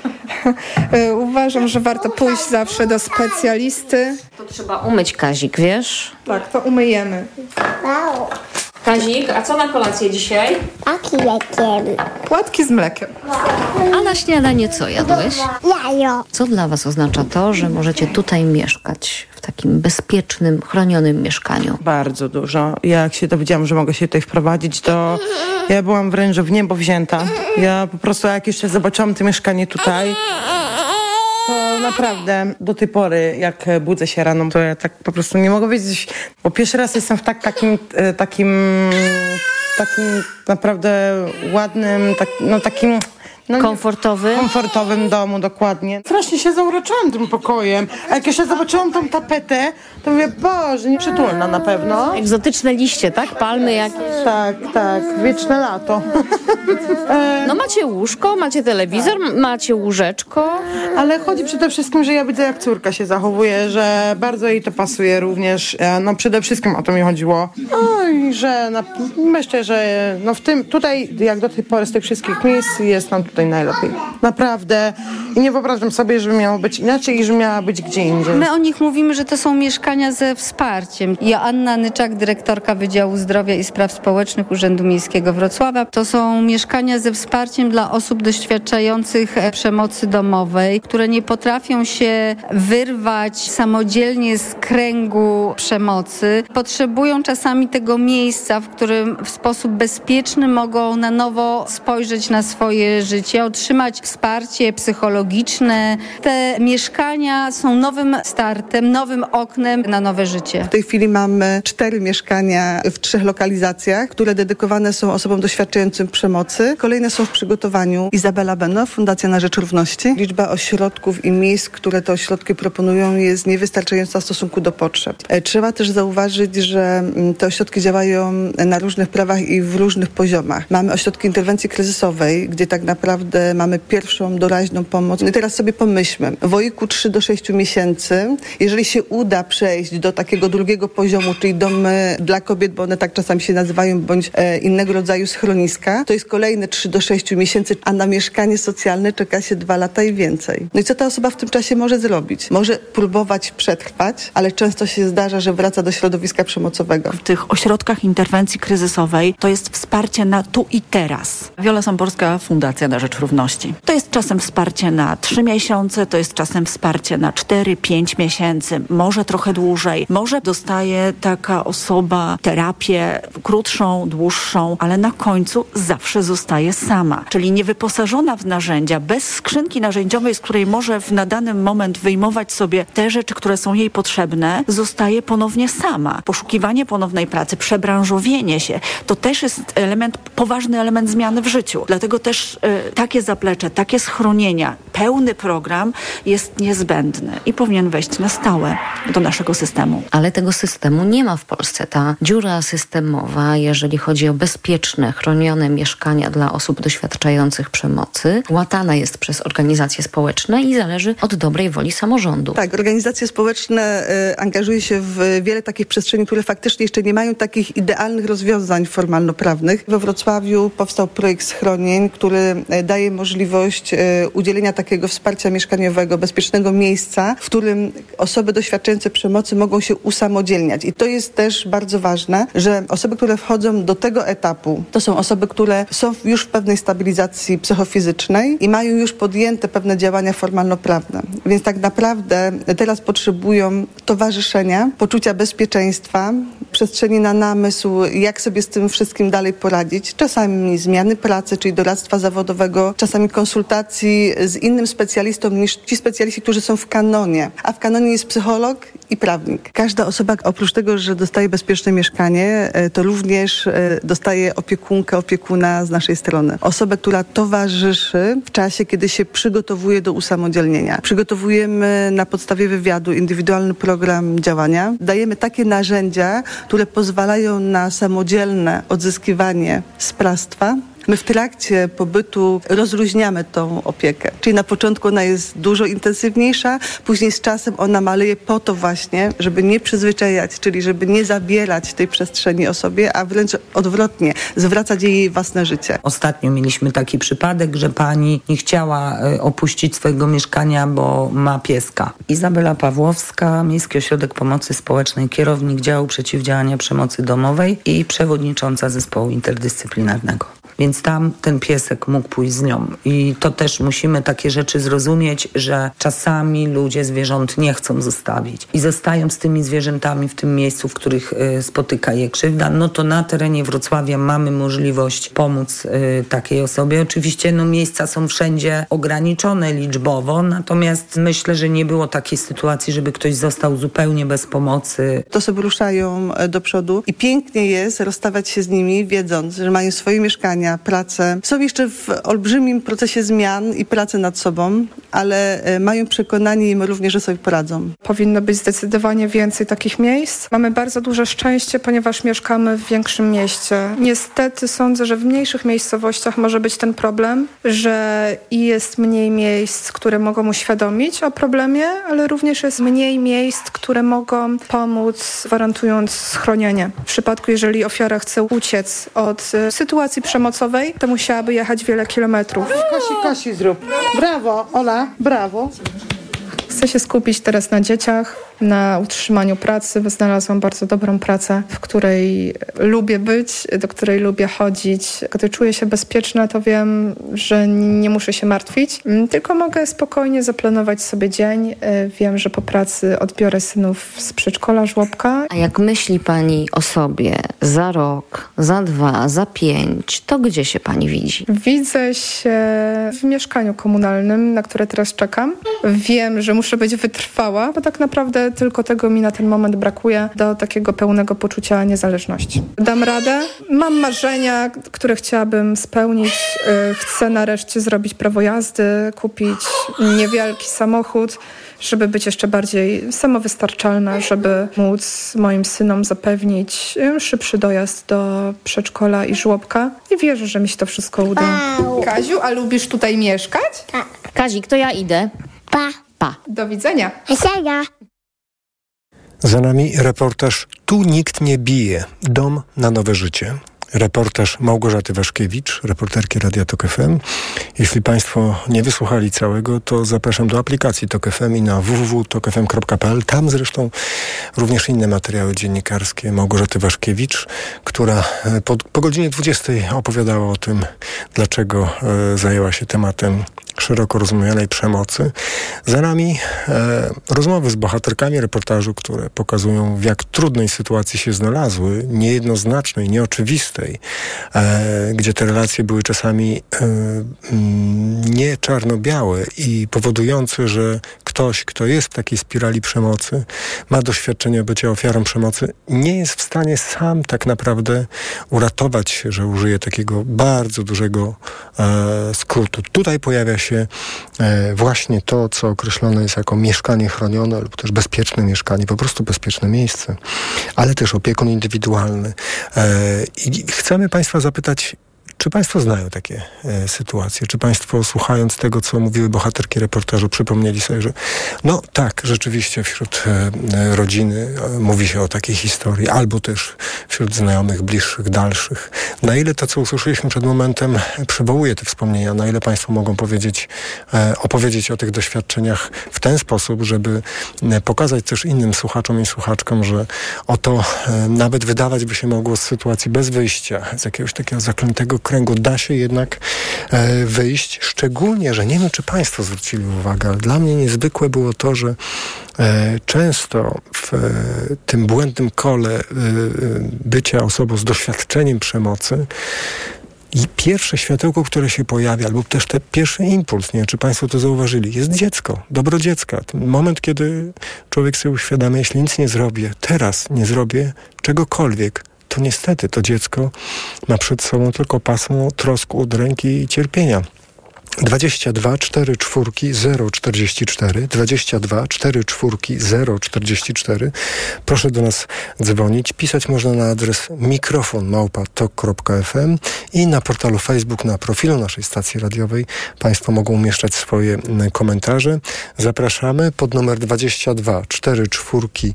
E, uważam, że warto pójść zawsze do specjalisty. To trzeba umyć Kazik, wiesz? Tak, to umyjemy. Kazik, a co na kolację dzisiaj? Akilekiem. Płatki z mlekiem. A na śniadanie co jadłeś? Jajo. Co dla Was oznacza to, że możecie tutaj mieszkać w takim bezpiecznym, chronionym mieszkaniu? Bardzo dużo. Jak się dowiedziałam, że mogę się tutaj wprowadzić, to ja byłam wręcz w niebo wzięta. Ja po prostu jak jeszcze zobaczyłam to mieszkanie tutaj, naprawdę do tej pory, jak budzę się rano, to ja tak po prostu nie mogę wiedzieć, bo pierwszy raz jestem w tak, takim, e, takim, takim naprawdę ładnym, tak, no takim... No, Komfortowy? komfortowym domu, dokładnie. Strasznie się zauroczyłam tym pokojem. A jak jeszcze zobaczyłam tą tapetę, to mówię, Boże, nieprzytulna na pewno. Egzotyczne liście, tak? Palmy jakieś. Tak, tak, wieczne lato. No macie łóżko, macie telewizor, m- macie łóżeczko. Ale chodzi przede wszystkim, że ja widzę, jak córka się zachowuje, że bardzo jej to pasuje również. E, No przede wszystkim o to mi chodziło. No i że na, myślę, że no w tym, tutaj jak do tej pory z tych wszystkich miejsc jest nam tutaj najlepiej. Naprawdę. I nie wyobrażam sobie, żeby miało być inaczej i że miała być gdzie indziej. My o nich mówimy, że to są mieszkania ze wsparciem. Joanna Nyczak, dyrektorka Wydziału Zdrowia i Spraw Społecznych Urzędu Miejskiego Wrocławia. To są mieszkania ze wsparciem dla osób doświadczających e, przemocy domowej, które nie potrafią się wyrwać samodzielnie z kręgu przemocy. Potrzebują czasami tego miejsca, w którym w sposób bezpieczny mogą na nowo spojrzeć na swoje życie, otrzymać wsparcie psychologiczne. Te mieszkania są nowym startem, nowym oknem na nowe życie. W tej chwili mamy cztery mieszkania w trzech lokalizacjach, które dedykowane są osobom doświadczającym przemocy. Kolejne są w przygotowaniu. Izabela Beno, Fundacja na Rzecz Równości. Liczba ośrodków i miejsc, które te ośrodki proponują jest niewystarczająca w stosunku do potrzeb. E, Trzeba też zauważyć, że mm, te ośrodki działają na różnych prawach i w różnych poziomach. Mamy ośrodki interwencji kryzysowej, gdzie tak naprawdę mamy pierwszą doraźną pomoc. No i teraz sobie pomyślmy, w wojku 3 do 6 miesięcy, jeżeli się uda przejść do takiego drugiego poziomu, czyli domy dla kobiet, bo one tak czasami się nazywają, bądź e, innego rodzaju schroniska, to jest kolejne 3 do 6 miesięcy, a na mieszkanie socjalne czeka się 2 lata i więcej. No i co ta osoba w tym czasie może zrobić? Może próbować przetrwać, ale często się zdarza, że wraca do środowiska przemocowego. W tych ośrodkach interwencji kryzysowej to jest wsparcie na tu i teraz. Wiola Samborska, Fundacja Rzecz Równości. To jest czasem wsparcie na trzy miesiące, to jest czasem wsparcie na cztery, pięć miesięcy, może trochę dłużej. Może dostaje taka osoba terapię krótszą, dłuższą, ale na końcu zawsze zostaje sama. Czyli niewyposażona w narzędzia, bez skrzynki narzędziowej, z której może w na dany moment wyjmować sobie te rzeczy, które są jej potrzebne, zostaje ponownie sama. Poszukiwanie ponownej pracy, przebranżowienie się, to też jest element, poważny element zmiany w życiu. Dlatego też y, takie zaplecze, takie schronienia, pełny program jest niezbędny i powinien wejść na stałe do naszego systemu. Ale tego systemu nie ma w Polsce. Ta dziura systemowa, jeżeli chodzi o bezpieczne, chronione mieszkania dla osób doświadczających przemocy, łatana jest przez organizacje społeczne i zależy od dobrej woli samorządu. Tak, organizacje społeczne e, angażują się w wiele takich przestrzeni, które faktycznie jeszcze nie mają takich idealnych rozwiązań formalno-prawnych. We Wrocławiu powstał projekt schronień, który e, daje możliwość e, udzielenia takiego wsparcia mieszkaniowego, bezpiecznego miejsca, w którym osoby doświadczające przemocy mogą się usamodzielniać. I to jest też bardzo ważne, że osoby, które wchodzą do tego etapu, to są osoby, które są już w pewnej stabilizacji psychofizycznej i mają już podjęte pewne działania formalno-prawne. Więc tak naprawdę teraz potrzebują towarzyszenia, poczucia bezpieczeństwa, przestrzeni na namysł, jak sobie z tym wszystkim dalej poradzić. Czasami zmiany pracy, czyli doradztwa zawodowego, czasami konsultacji z innym specjalistą niż ci specjaliści, którzy są w kanonie. A w kanonie jest psycholog i prawnik. Każda osoba, oprócz tego, że dostaje bezpieczne mieszkanie, e, to również e, dostaje opiekunkę, opiekuna z naszej strony. Osobę, która towarzyszy w czasie, kiedy się przygotowuje do usamodzielnienia. Przygotowujemy na podstawie wywiadu indywidualny program działania. Dajemy takie narzędzia, które pozwalają na samodzielne odzyskiwanie sprawstwa My w trakcie pobytu rozluźniamy tą opiekę. Czyli na początku ona jest dużo intensywniejsza, później z czasem ona maleje po to właśnie, żeby nie przyzwyczajać, czyli żeby nie zabierać tej przestrzeni osobie, a wręcz odwrotnie, zwracać jej własne życie. Ostatnio mieliśmy taki przypadek, że pani nie chciała e, opuścić swojego mieszkania, bo ma pieska. Izabela Pawłowska, Miejski Ośrodek Pomocy Społecznej, kierownik działu przeciwdziałania przemocy domowej i przewodnicząca zespołu interdyscyplinarnego. Więc tam ten piesek mógł pójść z nią. I to też musimy takie rzeczy zrozumieć, że czasami ludzie zwierząt nie chcą zostawić i zostają z tymi zwierzętami w tym miejscu, w których y, spotyka je krzywda. No to na terenie Wrocławia mamy możliwość pomóc y, takiej osobie. Oczywiście no, miejsca są wszędzie ograniczone liczbowo, natomiast myślę, że nie było takiej sytuacji, żeby ktoś został zupełnie bez pomocy. To sobie ruszają e, do przodu i pięknie jest rozstawać się z nimi, wiedząc, że mają swoje mieszkania, pracę. Są jeszcze w olbrzymim procesie zmian i pracy nad sobą, ale e, mają przekonanie i my również, że sobie poradzą. Powinno być zdecydowanie więcej takich miejsc. Mamy bardzo duże szczęście, ponieważ mieszkamy w większym mieście. Niestety sądzę, że w mniejszych miejscowościach może być ten problem, że jest mniej miejsc, które mogą uświadomić o problemie, ale również jest mniej miejsc, które mogą pomóc, gwarantując schronienie. W przypadku, jeżeli ofiara chce uciec od e, sytuacji przemocowej, to musiałaby jechać wiele kilometrów. Kosi, kosi zrób. Brawo, Ola, brawo. Chcę się skupić teraz na dzieciach, na utrzymaniu pracy. Znalazłam bardzo dobrą pracę, w której lubię być, do której lubię chodzić. Gdy czuję się bezpieczna, to wiem, że nie muszę się martwić, mm, tylko mogę spokojnie zaplanować sobie dzień. E, wiem, że po pracy odbiorę synów z przedszkola, żłobka. A jak myśli Pani o sobie za rok, za dwa, za pięć, to gdzie się Pani widzi? Widzę się w mieszkaniu komunalnym, na które teraz czekam. Wiem, że muszę być wytrwała, bo tak naprawdę tylko tego mi na ten moment brakuje do takiego pełnego poczucia niezależności. Dam radę. Mam marzenia, które chciałabym spełnić. Y, chcę nareszcie zrobić prawo jazdy, kupić niewielki samochód żeby być jeszcze bardziej samowystarczalna, żeby móc moim synom zapewnić y, szybszy dojazd do przedszkola i żłobka. I wierzę, że mi się to wszystko uda. Wow. Kaziu, a lubisz tutaj mieszkać? Tak. Kazik, to ja idę. Pa. Pa. Do widzenia. Hasiaga. Za nami reportaż Tu nikt nie bije. Dom na nowe życie. Reportaż Małgorzaty Waszkiewicz, reporterki Radia Tok FM. Jeśli Państwo nie wysłuchali całego, to zapraszam do aplikacji Tok FM i na www.tokfm.pl. Tam zresztą również inne materiały dziennikarskie Małgorzaty Waszkiewicz, która e, po, po godzinie 20 opowiadała o tym, dlaczego e, zajęła się tematem szeroko rozumianej przemocy. Za nami e, rozmowy z bohaterkami reportażu, które pokazują, w jak trudnej sytuacji się znalazły, niejednoznacznej, nieoczywistej, e, gdzie te relacje były czasami e, mm, nie czarno-białe i powodujące, że ktoś, kto jest w takiej spirali przemocy, ma doświadczenie bycia ofiarą przemocy, nie jest w stanie sam tak naprawdę uratować się, że użyje takiego bardzo dużego e, skrótu. Tutaj pojawia się e, właśnie to, co określone jest jako mieszkanie chronione lub też bezpieczne mieszkanie, po prostu bezpieczne miejsce, ale też opiekun indywidualny. E, I chcemy Państwa zapytać, czy Państwo znają takie e, sytuacje? Czy Państwo słuchając tego, co mówiły bohaterki reportażu, przypomnieli sobie, że no tak, rzeczywiście wśród e, e rodziny e, mówi się o takiej historii, albo też wśród znajomych, bliższych, dalszych. Na ile to, co usłyszeliśmy przed momentem, przywołuje te wspomnienia? Na ile Państwo mogą powiedzieć, e, opowiedzieć o tych doświadczeniach w ten sposób, żeby e, pokazać też innym słuchaczom i słuchaczkom, że oto nawet wydawać by się mogło z sytuacji bez wyjścia, z jakiegoś takiego zaklętego kręgu da się jednak e, wyjść. Szczególnie, że nie wiem, czy Państwo zwrócili uwagę, ale dla mnie niezwykłe było to, że e, często w e, tym błędnym kole bycia osobą z doświadczeniem przemocy i pierwsze światełko, które się pojawia, albo też ten pierwszy impuls, nie wiem, czy Państwo to zauważyli, jest dziecko, dobro dziecka. Ten moment, kiedy człowiek sobie uświadamia, jeśli nic nie zrobię, teraz nie zrobię czegokolwiek, to niestety to dziecko ma przed sobą tylko pasmo trosk, udręki i cierpienia. 22 4 czwórki 044 22 4 czwórki 044 Proszę do nas dzwonić. Pisać można na adres mikrofon małpa.tok.fm i na portalu Facebook, na profilu naszej stacji radiowej Państwo mogą umieszczać swoje komentarze. Zapraszamy pod numer 22 4 czwórki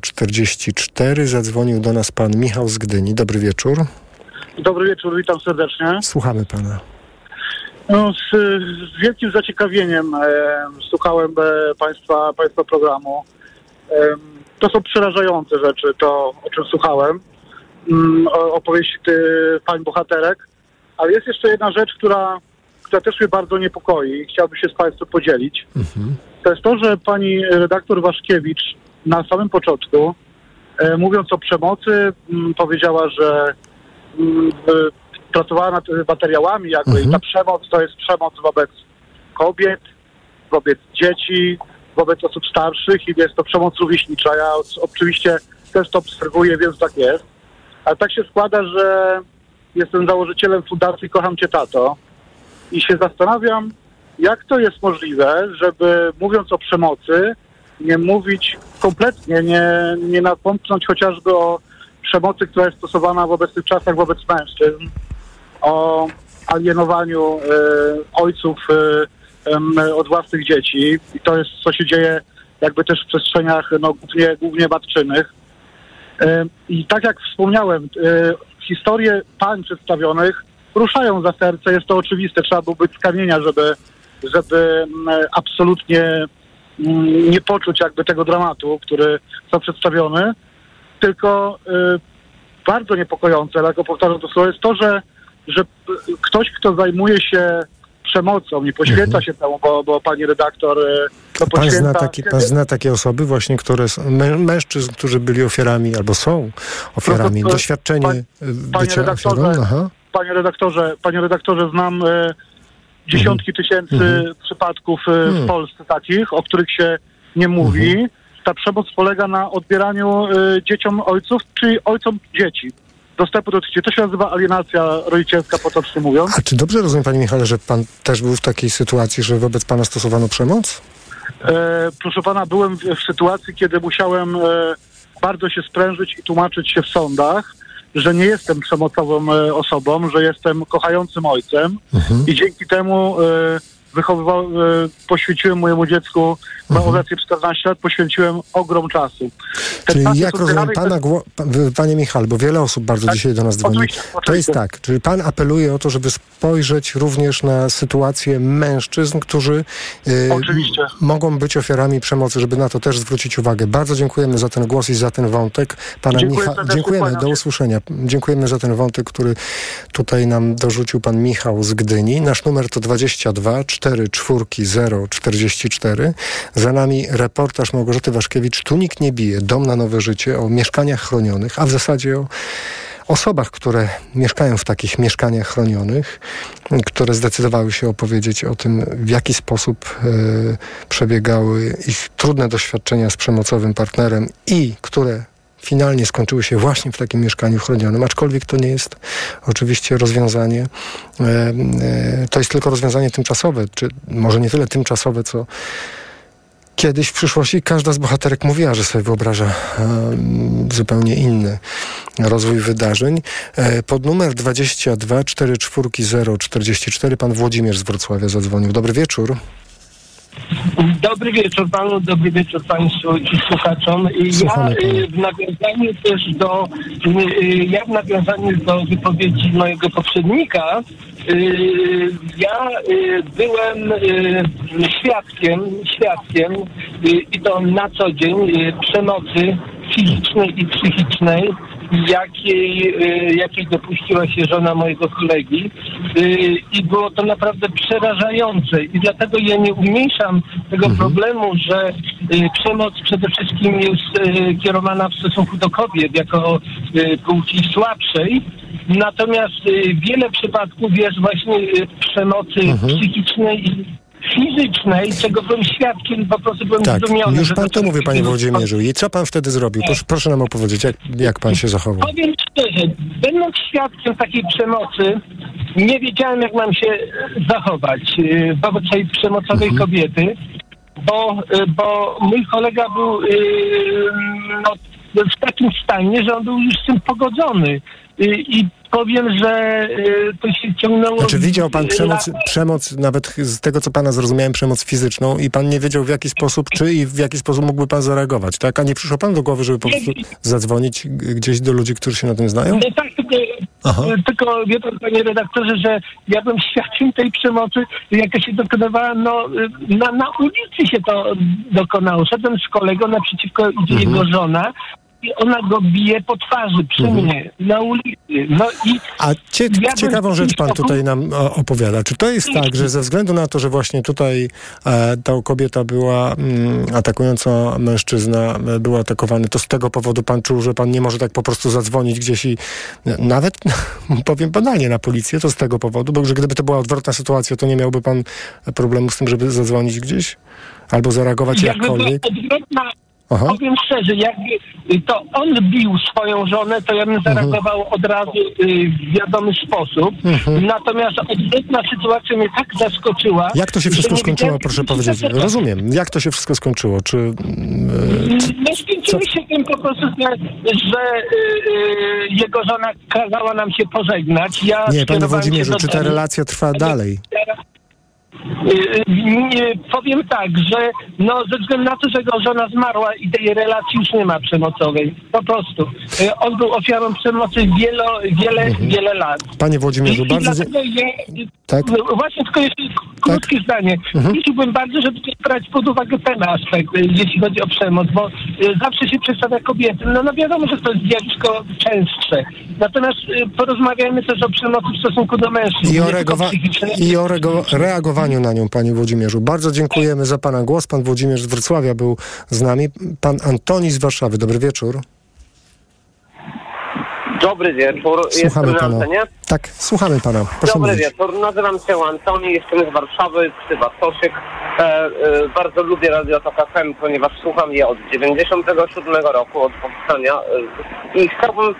044 Zadzwonił do nas pan Michał z Gdyni. Dobry wieczór. Dobry wieczór, witam serdecznie. Słuchamy pana. No, z, z wielkim zaciekawieniem słuchałem e, państwa, państwa programu. To są przerażające rzeczy, to o czym słuchałem. Mm, o, opowieści ty, pań bohaterek. Ale jest jeszcze jedna rzecz, która, która też mnie bardzo niepokoi i chciałbym się z państwem podzielić. To jest to, że pani redaktor Waszkiewicz na samym początku, e, mówiąc o przemocy, m, powiedziała, że m, w- pracowała nad e, materiałami jakby i ta przemoc to jest przemoc wobec kobiet, wobec dzieci, wobec osób starszych i jest to przemoc rówieśnicza. Ja oczywiście też to obserwuję, więc tak jest. Ale tak się składa, że jestem założycielem Fundacji Kocham Cię Tato i się zastanawiam, jak to jest możliwe, żeby mówiąc o przemocy, nie mówić kompletnie, nie, nie napomknąć chociażby o przemocy, która jest stosowana w obecnych czasach wobec mężczyzn, o alienowaniu e, ojców e, od własnych dzieci. I to jest, co się dzieje jakby też w przestrzeniach no, głównie, głównie matczynych. E, I tak jak wspomniałem, historie pań przedstawionych ruszają za serce, jest to oczywiste, trzeba było być z kamienia, żeby, żeby absolutnie mm, nie poczuć jakby tego dramatu, który został przedstawiony, tylko bardzo niepokojące, ale powtarzam to słowo, jest to, że, że ktoś, kto zajmuje się przemocą i poświęca się temu, bo, bo pani redaktor y, to Mhm. Pan zna, takie, pan zna takie osoby właśnie, które są, mę, mężczyzn, którzy byli ofiarami albo są ofiarami. No to- to- Doświadczenie y, Panie bycia redaktorze, ofiarą. Aha. panie redaktorze, panie redaktorze, znam e, dziesiątki tysięcy Mhm. przypadków e, Mhm. w Polsce takich, o których się nie mówi. Mhm. Ta przemoc polega na odbieraniu e, dzieciom ojców, czy ojcom dzieci. Dostępu do dzieci. To się nazywa alienacja rodzicielska, potocznie mówiąc. A czy dobrze rozumiem, panie Michale, że pan też był w takiej sytuacji, że wobec pana stosowano przemoc? E, proszę pana, byłem w, w sytuacji, kiedy musiałem e, bardzo się sprężyć i tłumaczyć się w sądach, że nie jestem przemocową e, osobą, że jestem kochającym ojcem i dzięki temu e, wychowywał, e, poświęciłem mojemu dziecku, ma obecnie 14 lat, poświęciłem ogrom czasu. Czyli jak rozumiem pana, gło- panie Michale, bo wiele osób bardzo dzisiaj do nas dzwoni. Tak, oczywiście, To oczywiście. jest tak, czyli pan apeluje o to, żeby spojrzeć również na sytuację mężczyzn, którzy y, Oczywiście. mogą być ofiarami przemocy, żeby na to też zwrócić uwagę. Bardzo dziękujemy za ten głos i za ten wątek. Pana Dziękuję Micha- dziękujemy, do usłyszenia. Dziękujemy za ten wątek, który tutaj nam dorzucił pan Michał z Gdyni. Nasz numer to 22 4 4 0 44. Za nami reportaż Małgorzaty Waszkiewicz. Tu nikt nie bije. Dom na nowe życie o mieszkaniach chronionych, a w zasadzie o osobach, które mieszkają w takich mieszkaniach chronionych, które zdecydowały się opowiedzieć o tym, w jaki sposób e, przebiegały ich trudne doświadczenia z przemocowym partnerem i które finalnie skończyły się właśnie w takim mieszkaniu chronionym, aczkolwiek to nie jest oczywiście rozwiązanie, e, e, to jest tylko rozwiązanie tymczasowe, czy może nie tyle tymczasowe, co Kiedyś w przyszłości każda z bohaterek mówiła, że sobie wyobraża em, zupełnie inny rozwój wydarzeń. E, pod numer 22 44 044 pan Włodzimierz z Wrocławia zadzwonił. Dobry wieczór. Dobry wieczór panu, dobry wieczór państwu i słuchaczom. Ja y, w nawiązaniu też do, y, y, ja w nawiązaniu do wypowiedzi mojego poprzednika, ja byłem świadkiem, świadkiem i to na co dzień przemocy fizycznej i psychicznej, jakiej, y, jakiej dopuściła się żona mojego kolegi. Y, i było to naprawdę przerażające. I dlatego ja nie umniejszam tego problemu, że y, przemoc przede wszystkim jest kierowana w stosunku do kobiet jako płci słabszej. Natomiast wiele przypadków jest właśnie przemocy psychicznej i fizycznej, czego byłem świadkiem, po prostu byłem Tak, zdumiony. już pan to mówi, panie Włodzimierzu. I co pan wtedy zrobił? Proszę, proszę nam opowiedzieć, jak, jak pan się zachował. Powiem szczerze, będąc świadkiem takiej przemocy, nie wiedziałem, jak mam się zachować y, wobec tej przemocowej kobiety, bo, y, bo mój kolega był no, w takim stanie, że on był już z tym pogodzony. I powiem, że y, to się ciągnęło... Znaczy widział pan y, przemoc, lat- przemoc, nawet z tego co pana zrozumiałem, przemoc fizyczną i pan nie wiedział w jaki sposób, czy i w jaki sposób mógłby pan zareagować, tak? A nie przyszło pan do głowy, żeby po prostu zadzwonić gdzieś do ludzi, którzy się na tym znają? No tak, tylko, tylko wie pan, panie redaktorze, że ja bym świadkiem tej przemocy, jaka się dokonywała, no na, na ulicy się to dokonało. Szedłem z kolegą, naprzeciwko idzie Mhm. jego żona i ona go bije po twarzy przy mnie, na ulicy. No i A cie, ja ciekawą rzecz pan tutaj nam o, opowiada. Czy to jest tak, że ze względu na to, że właśnie tutaj e, ta kobieta była mm, atakująca mężczyzna, e, był atakowany, to z tego powodu pan czuł, że pan nie może tak po prostu zadzwonić gdzieś i e, nawet, powiem banalnie, na policję, to z tego powodu, bo że gdyby to była odwrotna sytuacja, to nie miałby pan problemu z tym, żeby zadzwonić gdzieś? Albo zareagować jakby była jakkolwiek? odwrotna, Aha. powiem szczerze, jakby to on bił swoją żonę, to ja bym Mhm. zareagował od razu y, w wiadomy sposób. Mhm. Natomiast odwrotna sytuacja mnie tak zaskoczyła. Jak to się wszystko skończyło, proszę powiedzieć? Rozumiem. Jak to się wszystko skończyło? Czy... e, No skończyło się tym po prostu, że, y, y, jego żona kazała nam się pożegnać. Ja Nie, panie Włodzimierzu, czy ta relacja trwa dalej? Y, Nie, powiem tak, że no, ze względu na to, że jego żona zmarła i tej relacji już nie ma przemocowej. Po prostu. Y, On był ofiarą przemocy wielo, wiele, wiele lat. Panie Włodzimierzu, I, bardzo... i ja, Tak? no, Właśnie tylko jeszcze krótkie zdanie. Mhm. Prosiłbym bardzo, żeby brać pod uwagę ten aspekt, y, jeśli chodzi o przemoc, bo y, zawsze się przedstawia kobiety. No, no wiadomo, że to jest zjawisko częstsze. Natomiast y, porozmawiajmy też o przemocy w stosunku do mężczyzn. I o, reagowa-. I o reagowaniu na nią, panie Włodzimierzu. Bardzo dziękujemy za pana głos. Pan Włodzimierz z Wrocławia był z nami. Pan Antoni z Warszawy. Dobry wieczór. Dobry wieczór, Słuchamy jestem na pana. antenie. Tak, słuchamy pana. Proszę Dobry mówić. wieczór, nazywam się Antoni, jestem z Warszawy, ksywa Stosiek. E, e, bardzo lubię Radio Tok FM, ponieważ słucham je od 97 roku, od powstania. E, I chciałbym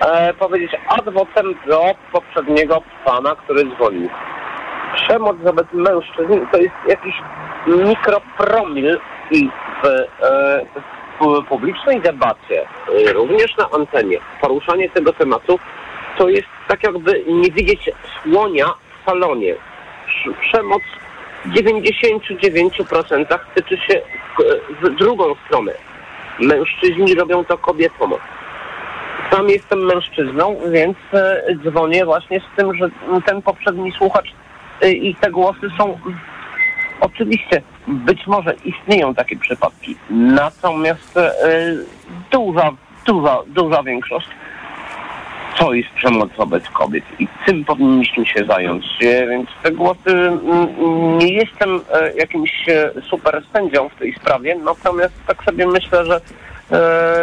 e, powiedzieć adwokatem do poprzedniego pana, który dzwonił. Przemoc wobec mężczyzn to jest jakiś mikropromil i w, e, w publicznej debacie, e, również na antenie, poruszanie tego tematu to jest tak jakby nie widzieć słonia w salonie. Prz- Przemoc w 99% tyczy się w, w drugą stronę. Mężczyźni robią to kobietom. Sam jestem mężczyzną, więc e, dzwonię właśnie z tym, że ten poprzedni słuchacz e, i te głosy są Oczywiście, być może istnieją takie przypadki, natomiast e, duża, duża, duża większość to jest przemoc wobec kobiet i tym powinniśmy się zająć. E, Więc te głosy, mm, nie jestem e, jakimś super sędzią w tej sprawie, natomiast tak sobie myślę, że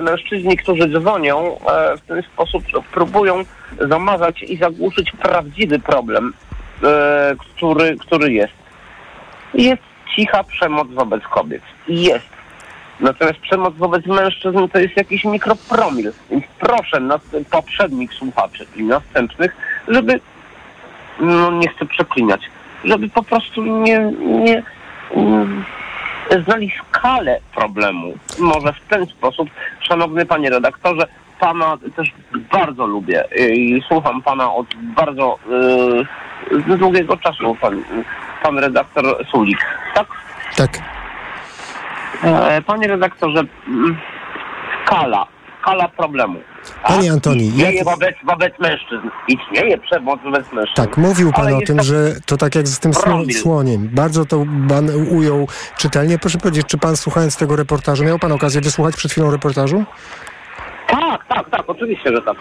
mężczyźni, którzy dzwonią w ten sposób próbują zamazać i zagłuszyć prawdziwy problem, który, który jest. Jest cicha przemoc wobec kobiet. Jest. Natomiast przemoc wobec mężczyzn to jest jakiś mikropromil. Więc proszę nas, poprzednich słuchaczy i następnych, żeby, no nie chcę przeklinać, żeby po prostu nie, nie mm, znali skalę problemu. Może w ten sposób, szanowny panie redaktorze, pana też bardzo lubię i słucham pana od bardzo yy, długiego czasu, pan, pan redaktor Sulik. Tak? Tak. E, Panie redaktorze, mm, skala, skala problemu. Panie Antoni, Istnieje jak... wobec, wobec mężczyzn. Istnieje przemoc wobec mężczyzn. Tak, mówił pan Ale o tym, to że to tak jak z tym promil. słoniem. Bardzo to pan ujął czytelnie. Proszę powiedzieć, czy pan słuchając tego reportażu, miał pan okazję wysłuchać przed chwilą reportażu? Tak, tak, tak, oczywiście, że tak.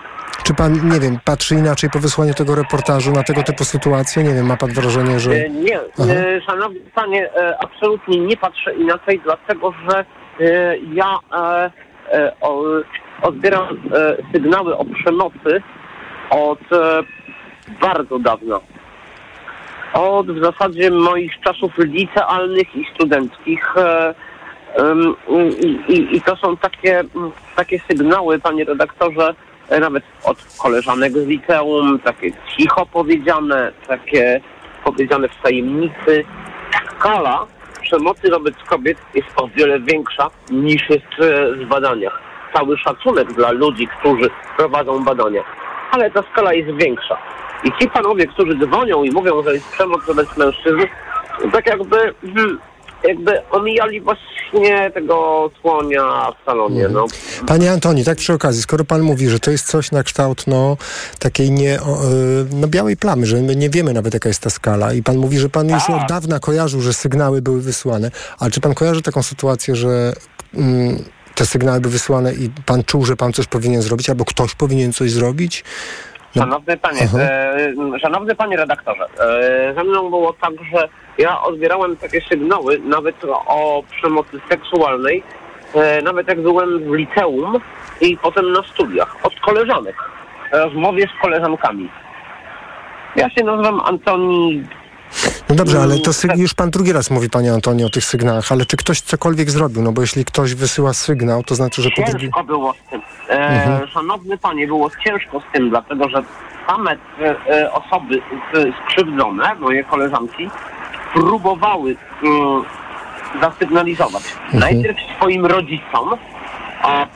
Czy pan, nie wiem, patrzy inaczej po wysłaniu tego reportażu na tego typu sytuacje? Nie wiem, ma pan wrażenie, że... E, Nie, e, szanowny panie, e, absolutnie nie patrzę inaczej, dlatego że e, ja o, odbieram sygnały o przemocy od bardzo dawna. Od w zasadzie moich czasów licealnych i studenckich. E, i, i, to są takie, mm, takie sygnały, panie redaktorze, e, nawet od koleżanek z liceum, takie cicho powiedziane, takie powiedziane w tajemnicy. Skala przemocy wobec kobiet jest o wiele większa niż jest e, w badaniach. Cały szacunek dla ludzi, którzy prowadzą badania, ale ta skala jest większa. I ci panowie, którzy dzwonią i mówią, że jest przemoc wobec mężczyzn, tak jakby, hmm, jakby omijali właśnie tego słonia w salonie. No. Panie Antoni, tak przy okazji, skoro pan mówi, że to jest coś na kształt no, takiej nie, y, no, białej plamy, że my nie wiemy nawet jaka jest ta skala i pan mówi, że pan już od dawna kojarzył, że sygnały były wysłane, ale czy pan kojarzy taką sytuację, że mm, te sygnały były wysłane i pan czuł, że pan coś powinien zrobić albo ktoś powinien coś zrobić? Szanowny panie, e, szanowny panie redaktorze, e, ze mną było tak, że ja odbierałem takie sygnały nawet o przemocy seksualnej, e, nawet jak byłem w liceum i potem na studiach, od koleżanek, rozmowie z koleżankami. Ja się nazywam Antoni No dobrze, ale to syg- już pan drugi raz mówi, panie Antoni, o tych sygnałach, ale czy ktoś cokolwiek zrobił? No bo jeśli ktoś wysyła sygnał, to znaczy, że. Ciężko było z tym. E, Mhm. Szanowny panie, było ciężko z tym, dlatego że same e, osoby skrzywdzone, moje koleżanki, próbowały mm, zasygnalizować. Najpierw swoim rodzicom, a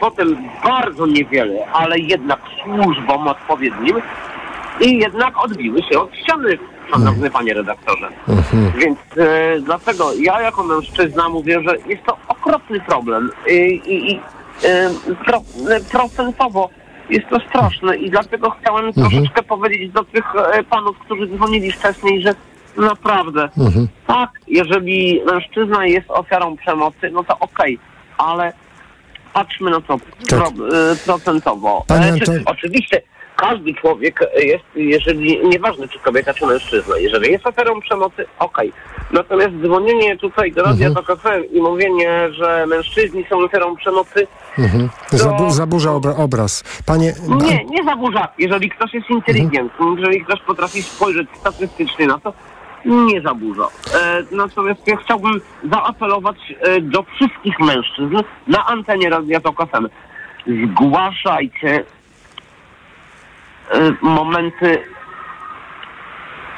potem bardzo niewiele, ale jednak służbom odpowiednim i jednak odbiły się od ściany, szanowny panie redaktorze. Więc e, dlatego ja jako mężczyzna mówię, że jest to okropny problem i, i, i e, pro, e, procentowo jest to straszne i dlatego chciałem troszeczkę powiedzieć do tych e, panów, którzy dzwonili wcześniej, że naprawdę tak, jeżeli mężczyzna jest ofiarą przemocy, no to okej, ale patrzmy na to pro, e, procentowo. E, oczywiście każdy człowiek jest, jeżeli, nieważne czy kobieta, czy mężczyzna, jeżeli jest ofiarą przemocy, okej. Natomiast dzwonienie tutaj do Radia Mhm. FM i mówienie, że mężczyźni są ofiarą przemocy, Mhm. Zabu- zaburza obra- obraz. Panie... nie, nie zaburza. Jeżeli ktoś jest inteligentny, jeżeli ktoś potrafi spojrzeć statystycznie na to, nie zaburza. E, natomiast ja chciałbym zaapelować e, do wszystkich mężczyzn na antenie Radia Tok FM. Zgłaszajcie e, momenty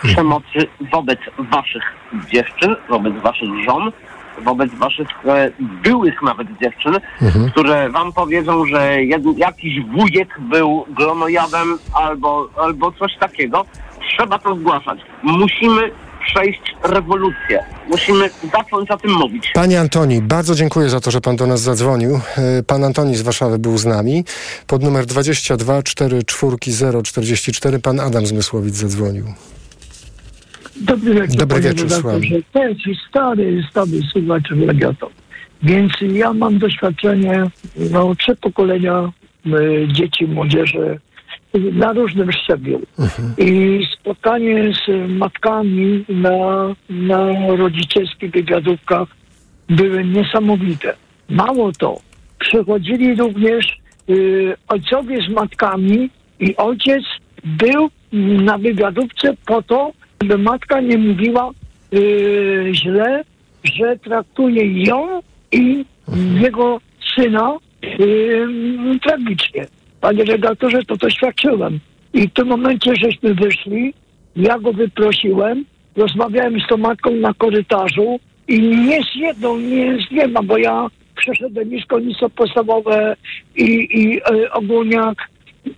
przemocy wobec waszych dziewczyn, wobec waszych żon, wobec waszych e, byłych nawet dziewczyn, Mhm. które wam powiedzą, że jed, jakiś wujek był glonojadem albo, albo coś takiego. Trzeba to zgłaszać. Musimy przejść rewolucję. Musimy zacząć o tym mówić. Panie Antoni, bardzo dziękuję za to, że pan do nas zadzwonił. E, Pan Antoni z Warszawy był z nami. Pod numer 22 44 044 pan Adam Zmysłowic zadzwonił. Dobry wieczór, Dobry panie wieczór, redaktorze. To jest stary, stary słuchacz Legato. Więc ja mam doświadczenie, no, trzy pokolenia y, dzieci, młodzieży na różnym szczeblu. I spotkanie z matkami na, na rodzicielskich wywiadówkach były niesamowite. Mało to, przychodzili również y, ojcowie z matkami i ojciec był na wywiadówce po to, żeby matka nie mówiła y, źle, że traktuje ją i jego syna y, tragicznie. Panie redaktorze, to doświadczyłem. I w tym momencie żeśmy wyszli, ja go wyprosiłem, rozmawiałem z tą matką na korytarzu i nie z jedną, nie z dwiema, bo ja przeszedłem i szkolnictwo podstawowe i, i e, ogólniak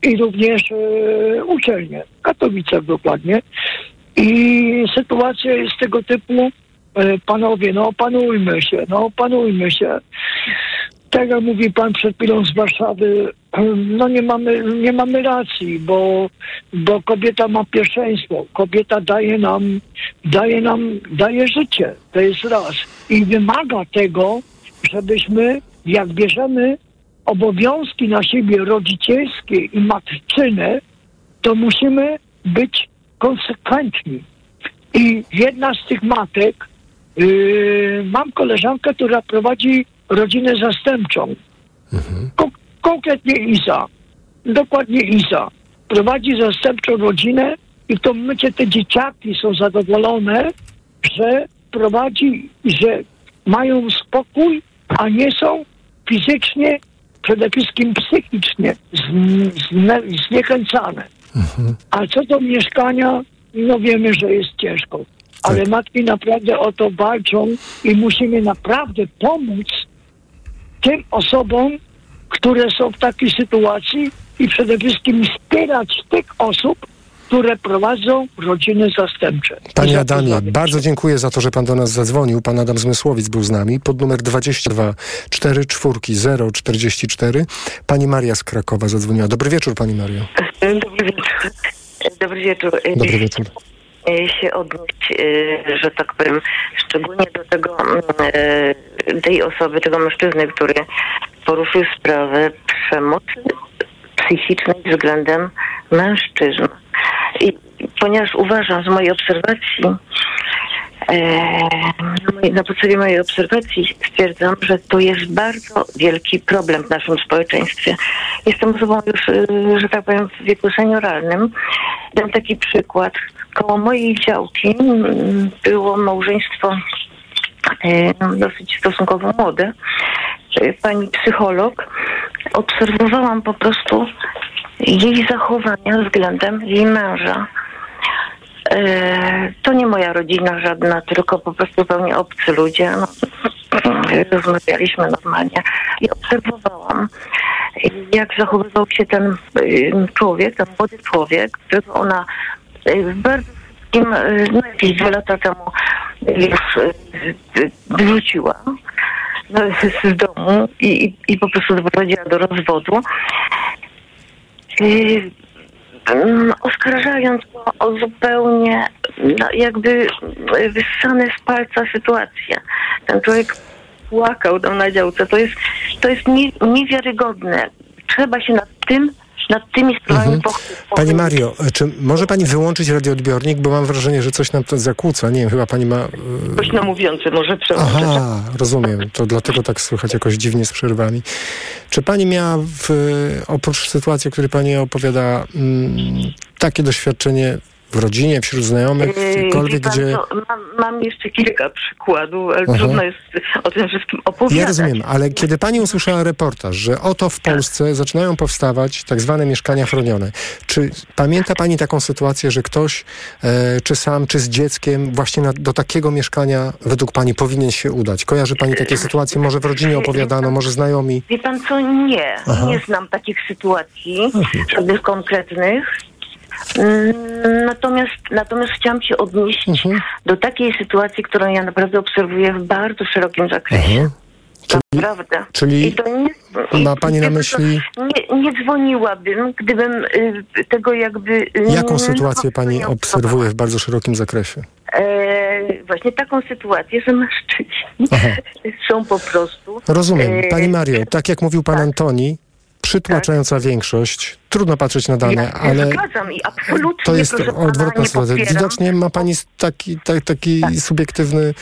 i również e, uczelnię, Katowice dokładnie. I sytuacja jest tego typu, e, panowie, no opanujmy się, no opanujmy się. Tak jak mówi pan przed chwilą z Warszawy, no nie mamy, nie mamy racji, bo, bo kobieta ma pierwszeństwo. Kobieta daje nam, daje nam, daje życie. To jest raz. I wymaga tego, żebyśmy, jak bierzemy obowiązki na siebie rodzicielskie i matczyne, to musimy być konsekwentni. I jedna z tych matek, yy, mam koleżankę, która prowadzi rodzinę zastępczą. Ko- konkretnie Isa. Dokładnie Isa. Prowadzi zastępczą rodzinę i w tym momencie te dzieciaki są zadowolone, że prowadzi, że mają spokój, a nie są fizycznie przede wszystkim psychicznie zne, zniechęcane. Mhm. A co do mieszkania, no wiemy, że jest ciężko. Ale Tak. matki naprawdę o to walczą i musimy naprawdę pomóc tym osobom, które są w takiej sytuacji i przede wszystkim wspierać tych osób, które prowadzą rodziny zastępcze. Panie Adamie, bardzo dziękuję za to, że pan do nas zadzwonił. Pan Adam Zmysłowic był z nami. Pod numer 22 44 044. Pani Maria z Krakowa zadzwoniła. Dobry wieczór, pani Mario. Dobry wieczór. Dobry wieczór. Dobry wieczór. E, się odnieść, e, że tak powiem, szczególnie do tego, mm, e, tej osoby, tego mężczyzny, który poruszył sprawę przemocy psychicznej względem mężczyzn. I ponieważ uważam z mojej obserwacji, e, na podstawie mojej obserwacji stwierdzam, że to jest bardzo wielki problem w naszym społeczeństwie. Jestem osobą już, e, że tak powiem, w wieku senioralnym. Dam taki przykład. Koło mojej działki było małżeństwo e, dosyć stosunkowo młode. Pani psycholog. Obserwowałam po prostu jej zachowania względem jej męża. E, To nie moja rodzina żadna, tylko po prostu zupełnie obcy ludzie. No, rozmawialiśmy normalnie i obserwowałam, jak zachowywał się ten człowiek, ten młody człowiek, którego ona y, w bardzo y, no jakieś dwa lata temu już y, wyrzuciła no, z domu i, i, i po prostu doprowadziła do rozwodu. Y, mm, oskarżając go o zupełnie no, jakby wyssane z palca sytuację. Ten człowiek płakał tam na działce. To jest, to jest nie, niewiarygodne. Trzeba się nad tym, nad tymi sprawami Mhm. Pani Mario, czy może pani wyłączyć radioodbiornik, bo mam wrażenie, że coś nam to zakłóca. Nie wiem, chyba pani ma... Głośno mówiący, może przełączyć. Aha, rozumiem. To dlatego tak słychać jakoś dziwnie z przerwami. Czy pani miała w, oprócz sytuacji, o której pani opowiada, mm, takie doświadczenie w rodzinie, wśród znajomych, gdziekolwiek, wie pan gdzie... co, mam, mam jeszcze kilka przykładów, ale Aha. trudno jest o tym wszystkim opowiadać. Ja rozumiem, ale kiedy pani usłyszała reportaż, że oto w Polsce zaczynają powstawać tak zwane mieszkania chronione, czy pamięta pani taką sytuację, że ktoś, e, czy sam, czy z dzieckiem, właśnie na, do takiego mieszkania według pani powinien się udać? Kojarzy pani takie sytuacje? Może w rodzinie opowiadano, może znajomi? Wie pan co, nie. Aha. Nie znam takich sytuacji, żadnych konkretnych. Mm, Natomiast, natomiast chciałam się odnieść Mhm. do takiej sytuacji, którą ja naprawdę obserwuję w bardzo szerokim zakresie. Naprawdę. Czyli to nie, ma pani na myśli- Nie, nie dzwoniłabym, gdybym y, tego jakby... Jaką sytuację pani obserwuje w bardzo szerokim zakresie? E, właśnie taką sytuację, że mężczyźni są po prostu... Rozumiem. e, Pani Mario, tak jak mówił pan Antoni, przytłaczająca większość, trudno patrzeć na dane, Ja ale zgadzam i absolutnie to jest proszę odwrotna sytuacja. Widocznie ma pani taki, ta, taki Tak. subiektywny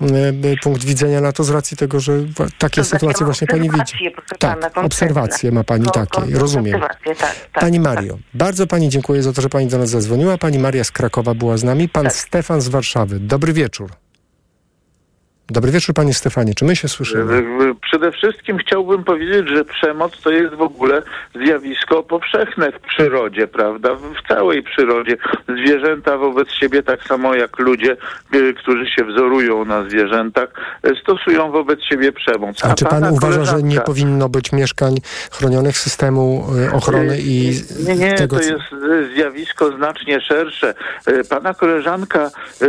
e, punkt widzenia na to z racji tego, że takie To znaczy, sytuacje właśnie pani widzi. Tak, pana, obserwacje ma pani takie, rozumiem. tak, tak, Pani tak. Mario, bardzo pani dziękuję za to, że pani do nas zadzwoniła. Pani Maria z Krakowa była z nami. Pan Stefan z Warszawy. Dobry wieczór. Dobry wieczór, panie Stefanie. Czy my się słyszymy? Przede wszystkim chciałbym powiedzieć, że przemoc to jest w ogóle zjawisko powszechne w przyrodzie, prawda? W całej przyrodzie. Zwierzęta wobec siebie, tak samo jak ludzie, y, którzy się wzorują na zwierzętach, y, stosują wobec siebie przemoc. A czy pan uważa, że nie powinno być mieszkań chronionych systemu y, ochrony i Nie, nie, tego, to jest e, zjawisko znacznie szersze. E, Pana koleżanka, e,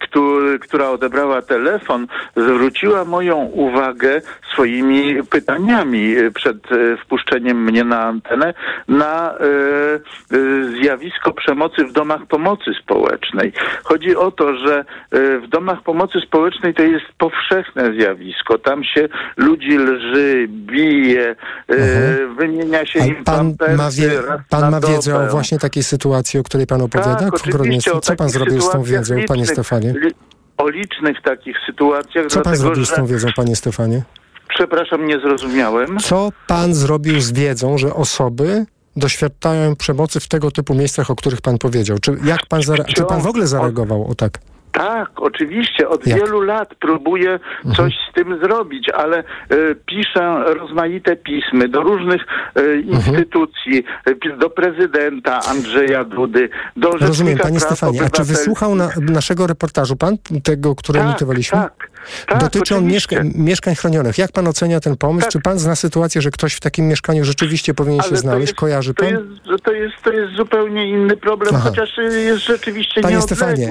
któ- która odebrała telefon, zwróciła moją uwagę swoimi pytaniami e, przed e, wpuszczeniem mnie na antenę na e, zjawisko przemocy w domach pomocy społecznej. Chodzi o to, że w domach pomocy społecznej to jest powszechne zjawisko. Tam się ludzi lży, bije, e, wymienia się im pan ma, wie, pan ma wiedzę dobę. o właśnie takiej sytuacji, o której pan opowiada? Tak, oczywiście, co pan zrobił z tą wiedzą, panie Stefanie? O licznych takich sytuacjach, Co pan zrobił z że... tą wiedzą, panie Stefanie? Przepraszam, nie zrozumiałem. Co pan zrobił z wiedzą, że osoby doświadczają przemocy w tego typu miejscach, o których pan powiedział? Czy, jak pan, zare- czy pan w ogóle zareagował? O tak. Tak, oczywiście. Od Jak? wielu lat próbuję Mhm. coś z tym zrobić, ale e, piszę rozmaite pismy do różnych e, Mhm. instytucji, pi- do prezydenta Andrzeja Dudy, do Rozumiem, panie Stefanie, a czy wysłuchał na, naszego reportażu pan, tego, który Tak, emitowaliśmy? tak, tak, Dotyczy on mieszka mieszkań chronionych. Jak pan ocenia ten pomysł? Czy pan zna sytuację, że ktoś w takim mieszkaniu rzeczywiście powinien się Ale to znaleźć? jest- Kojarzy to pan? jest, że to, jest, to jest zupełnie inny problem, Aha. chociaż jest rzeczywiście Panie. Stefanie,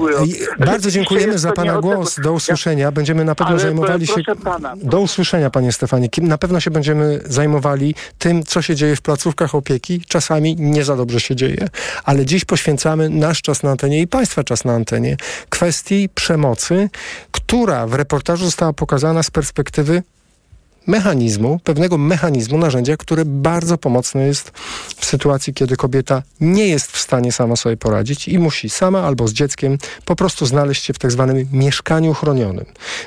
bardzo dziękujemy jest za to pana głos. Do usłyszenia. Będziemy na pewno Ale zajmowali się... pana. Do usłyszenia, panie Stefanie. Na pewno się będziemy zajmowali tym, co się dzieje w placówkach opieki. Czasami nie za dobrze się dzieje. Ale dziś poświęcamy nasz czas na antenie i państwa czas na antenie kwestii przemocy, która w reportażu została pokazana z perspektywy mechanizmu, pewnego mechanizmu, narzędzia, które bardzo pomocne jest w sytuacji, kiedy kobieta nie jest w stanie sama sobie poradzić i musi sama albo z dzieckiem po prostu znaleźć się w tak zwanym mieszkaniu chronionym.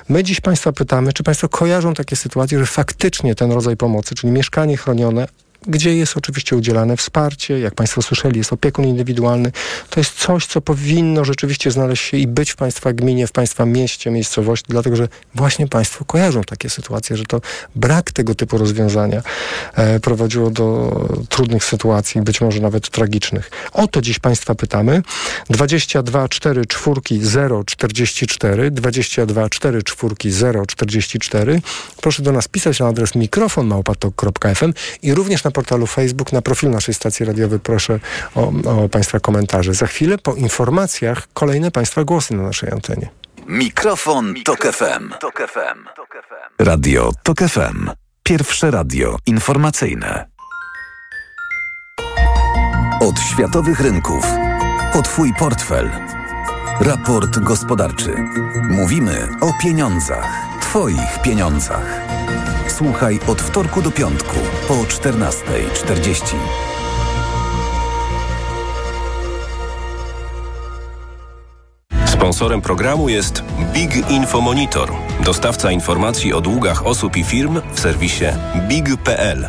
My dziś Państwa pytamy, czy Państwo kojarzą takie sytuacje, że faktycznie ten rodzaj pomocy, czyli mieszkanie chronione, gdzie jest oczywiście udzielane wsparcie, jak Państwo słyszeli, jest opiekun indywidualny. To jest coś, co powinno rzeczywiście znaleźć się i być w Państwa gminie, w Państwa mieście, miejscowości, dlatego że właśnie Państwo kojarzą takie sytuacje, że to brak tego typu rozwiązania e, prowadziło do trudnych sytuacji, być może nawet tragicznych. O to dziś Państwa pytamy. 22 4 4 0 44 22 4 4 0 44 Proszę do nas pisać na adres mikrofon małpatok.fm i również na portalu Facebook, na profil naszej stacji radiowej proszę o, o Państwa komentarze. Za chwilę po informacjach kolejne Państwa głosy na naszej antenie. Mikrofon, Tok FM. Radio Tok FM. Pierwsze radio informacyjne. Od światowych rynków. O Twój portfel. Raport gospodarczy. Mówimy o pieniądzach. Twoich pieniądzach. Słuchaj od wtorku do piątku po 14.40. Sponsorem programu jest Big Info Monitor, dostawca informacji o długach osób i firm w serwisie big.pl.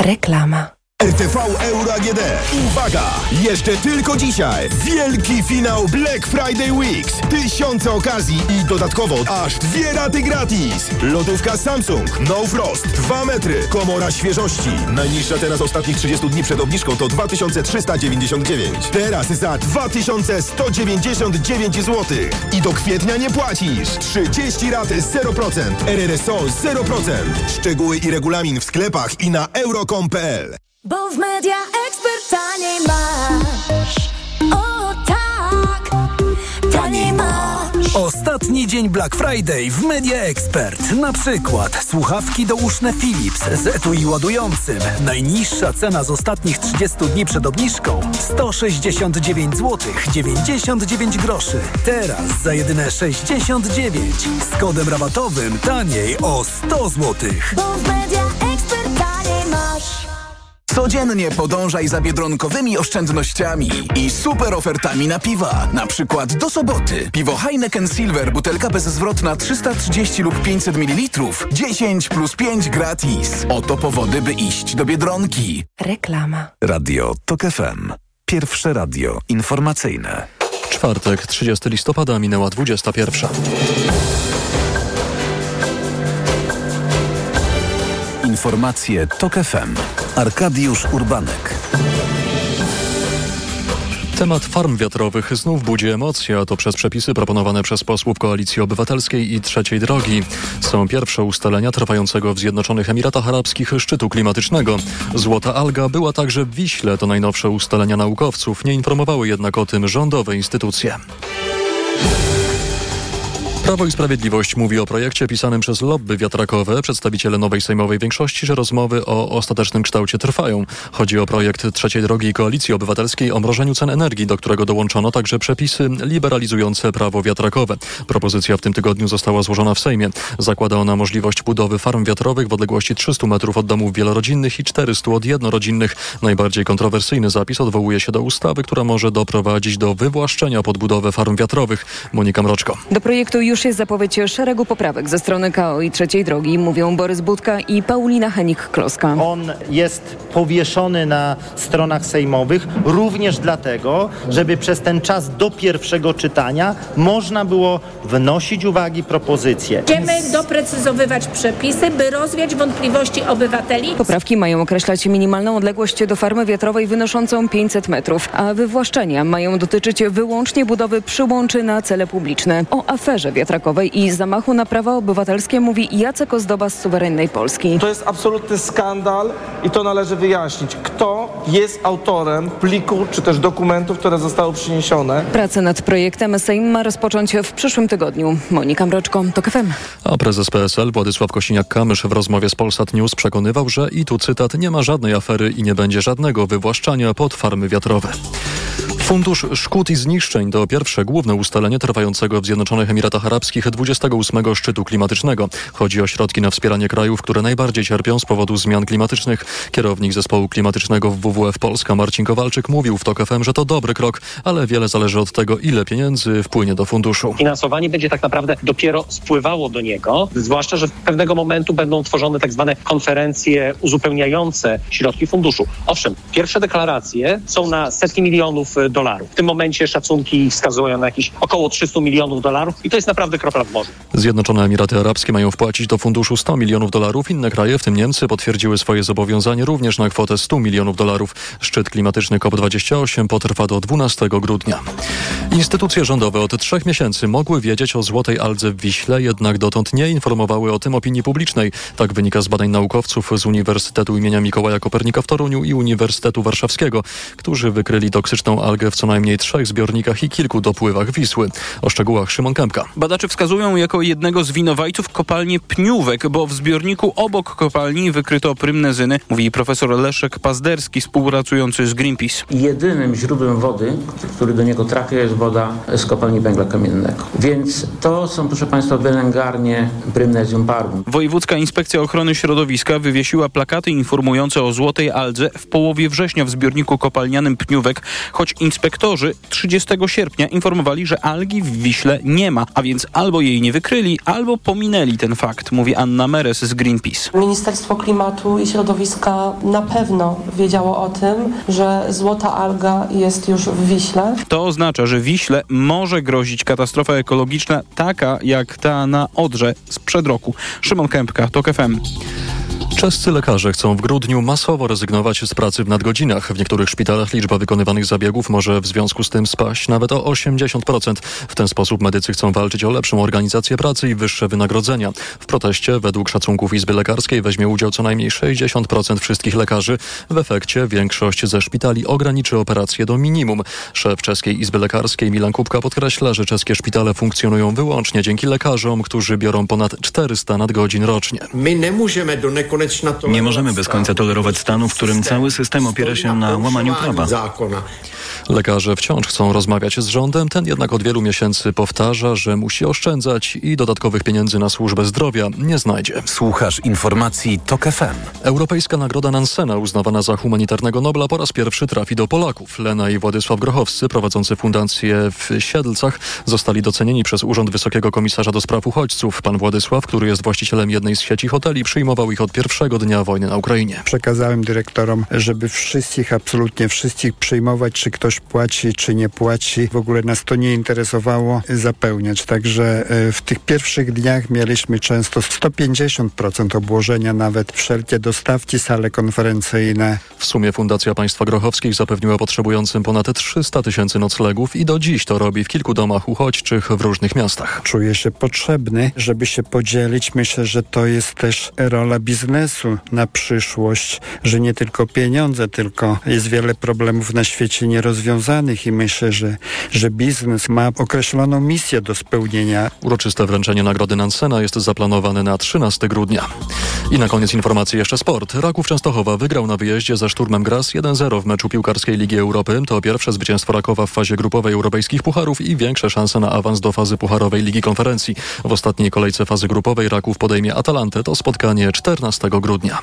Reklama. RTV Euro AGD. Uwaga! Jeszcze tylko dzisiaj. Wielki finał Black Friday Weeks. Tysiące okazji i dodatkowo aż dwie raty gratis. Lodówka Samsung No Frost 2 metry. Komora świeżości. Najniższa teraz ostatnich 30 dni przed obniżką to 2399. Teraz za 2199 zł. I do kwietnia nie płacisz. 30 rat 0%. RRSO 0%. Szczegóły i regulamin w sklepach i na euro.com.pl. Bo w Media Expert taniej masz. O tak, taniej masz. Ostatni dzień Black Friday w Media Expert. Na przykład słuchawki douszne Philips z etui ładującym. Najniższa cena z ostatnich 30 dni przed obniżką 169 zł 99 groszy. Teraz za jedyne 69 z kodem rabatowym taniej o 100 zł. Bo w Media Expert taniej masz. Codziennie podążaj za biedronkowymi oszczędnościami i super ofertami na piwa. Na przykład do soboty. Piwo Heineken Silver, butelka bezzwrotna 330 lub 500 ml. 10 plus 5 gratis. Oto powody, by iść do Biedronki. Reklama. Radio Tok FM. Pierwsze radio informacyjne. Czwartek, 30 listopada, minęła 21. Informacje Tok FM. Arkadiusz Urbanek. Temat farm wiatrowych znów budzi emocje, a to przez przepisy proponowane przez posłów Koalicji Obywatelskiej i Trzeciej Drogi. Są pierwsze ustalenia trwającego w Zjednoczonych Emiratach Arabskich szczytu klimatycznego. Złota alga była także w Wiśle. To najnowsze ustalenia naukowców. Nie informowały jednak o tym rządowe instytucje. Prawo i Sprawiedliwość mówi o projekcie pisanym przez lobby wiatrakowe. Przedstawiciele nowej sejmowej większości, że rozmowy o ostatecznym kształcie trwają. Chodzi o projekt Trzeciej Drogi Koalicji Obywatelskiej o mrożeniu cen energii, do którego dołączono także przepisy liberalizujące prawo wiatrakowe. Propozycja w tym tygodniu została złożona w Sejmie. Zakłada ona możliwość budowy farm wiatrowych w odległości 300 metrów od domów wielorodzinnych i 400 od jednorodzinnych. Najbardziej kontrowersyjny zapis odwołuje się do ustawy, która może doprowadzić do wywłaszczenia pod budowę farm wiatrowych. Monika Mroczko. Do projektu już już jest zapowiedź szeregu poprawek ze strony KO i trzeciej drogi, mówią Borys Budka i Paulina Henik-Kloska. On jest powieszony na stronach sejmowych również dlatego, żeby przez ten czas do pierwszego czytania można było wnosić uwagi, propozycje. Będziemy doprecyzowywać przepisy, by rozwiać wątpliwości obywateli. Poprawki mają określać minimalną odległość do farmy wiatrowej wynoszącą 500 metrów, a wywłaszczenia mają dotyczyć wyłącznie budowy przyłączy na cele publiczne. O aferze wiatrakowej i zamachu na prawa obywatelskie mówi Jacek Ozdoba z Suwerennej Polski. To jest absolutny skandal i to należy wyjaśnić. Kto jest autorem pliku czy też dokumentów, które zostały przyniesione? Pracę nad projektem Sejm ma rozpocząć w przyszłym tygodniu. Monika Mroczko, TOK FM. A prezes PSL Władysław Kosiniak-Kamysz w rozmowie z Polsat News przekonywał, że i tu cytat nie ma żadnej afery i nie będzie żadnego wywłaszczania pod farmy wiatrowe. Fundusz Szkód i Zniszczeń to pierwsze główne ustalenie trwającego w Zjednoczonych Emiratach Arabskich 28 szczytu klimatycznego. Chodzi o środki na wspieranie krajów, które najbardziej cierpią z powodu zmian klimatycznych. Kierownik zespołu klimatycznego w WWF Polska Marcin Kowalczyk mówił w TOK FM, że to dobry krok, ale wiele zależy od tego, ile pieniędzy wpłynie do funduszu. Finansowanie będzie tak naprawdę dopiero spływało do niego, zwłaszcza, że w pewnego momentu będą tworzone tak zwane konferencje uzupełniające środki funduszu. Owszem, pierwsze deklaracje są na setki milionów dolarów. W tym momencie szacunki wskazują na jakieś około 300 milionów dolarów i to jest naprawdę kropla w morzu. Zjednoczone Emiraty Arabskie mają wpłacić do funduszu 100 milionów dolarów. Inne kraje, w tym Niemcy, potwierdziły swoje zobowiązanie również na kwotę 100 milionów dolarów. Szczyt klimatyczny COP28 potrwa do 12 grudnia. Instytucje rządowe od trzech miesięcy mogły wiedzieć o złotej aldze w Wiśle, jednak dotąd nie informowały o tym opinii publicznej. Tak wynika z badań naukowców z Uniwersytetu imienia Mikołaja Kopernika w Toruniu i Uniwersytetu Warszawskiego, którzy wykryli toksyczną algę w co najmniej trzech zbiornikach i kilku dopływach Wisły. O szczegółach Szymon Kępka. Badacze wskazują jako jednego z winowajców kopalnię Pniówek, bo w zbiorniku obok kopalni wykryto prymnezyny, mówi profesor Leszek Pazderski, współpracujący z Greenpeace. Jedynym źródłem wody, który do niego trafia, jest woda z kopalni węgla kamiennego. Więc to są, proszę Państwa, wylęgarnie Prymnezium Parvum. Wojewódzka Inspekcja Ochrony Środowiska wywiesiła plakaty informujące o złotej aldze w połowie września w zbiorniku kopalnianym Pniówek, choć inspektorzy 30 sierpnia informowali, że algi w Wiśle nie ma, a więc albo jej nie wykryli, albo pominęli ten fakt, mówi Anna Meres z Greenpeace. Ministerstwo Klimatu i Środowiska na pewno wiedziało o tym, że złota alga jest już w Wiśle. To oznacza, że Wiśle może grozić katastrofa ekologiczna taka jak ta na Odrze sprzed roku. Szymon Kępka, TOK FM. Czescy lekarze chcą w grudniu masowo rezygnować z pracy w nadgodzinach. W niektórych szpitalach liczba wykonywanych zabiegów może w związku z tym spaść nawet o 80%. W ten sposób medycy chcą walczyć o lepszą organizację pracy i wyższe wynagrodzenia. W proteście według szacunków Izby Lekarskiej weźmie udział co najmniej 60% wszystkich lekarzy. W efekcie większość ze szpitali ograniczy operacje do minimum. Szef Czeskiej Izby Lekarskiej Milan Kupka podkreśla, że czeskie szpitale funkcjonują wyłącznie dzięki lekarzom, którzy biorą ponad 400 nadgodzin rocznie. My nie możemy do nekonečna Nie możemy bez końca tolerować stanu, w którym cały system opiera się na łamaniu prawa. Lekarze wciąż chcą rozmawiać z rządem, ten jednak od wielu miesięcy powtarza, że musi oszczędzać i dodatkowych pieniędzy na służbę zdrowia nie znajdzie. Słuchasz informacji TOK FM. Europejska Nagroda Nansena uznawana za humanitarnego Nobla po raz pierwszy trafi do Polaków. Lena i Władysław Grochowscy, prowadzący fundację w Siedlcach, zostali docenieni przez Urząd Wysokiego Komisarza do Spraw Uchodźców. Pan Władysław, który jest właścicielem jednej z sieci hoteli, przyjmował ich od pierwszego dnia wojny na Ukrainie. Przekazałem dyrektorom, żeby wszystkich, absolutnie wszystkich przyjmować, czy ktoś płaci, czy nie płaci. W ogóle nas to nie interesowało zapełniać. Także e, w tych pierwszych dniach mieliśmy często 150% obłożenia, nawet wszelkie dostawki, sale konferencyjne. W sumie Fundacja Państwa Grochowskich zapewniła potrzebującym ponad 300 tysięcy noclegów i do dziś to robi w kilku domach uchodźczych w różnych miastach. Czuję się potrzebny, żeby się podzielić. Myślę, że to jest też rola biznesu na przyszłość, że nie tylko pieniądze, tylko jest wiele problemów na świecie nierozwiązanych i myślę, że, że biznes ma określoną misję do spełnienia. Uroczyste wręczenie Nagrody Nansena jest zaplanowane na 13 grudnia. I na koniec informacji jeszcze sport. Raków Częstochowa wygrał na wyjeździe ze Szturmem Graz 1-0 w meczu piłkarskiej Ligi Europy. To pierwsze zwycięstwo Rakowa w fazie grupowej europejskich pucharów i większe szanse na awans do fazy pucharowej Ligi Konferencji. W ostatniej kolejce fazy grupowej Raków podejmie Atalantę. To spotkanie 14 grudnia.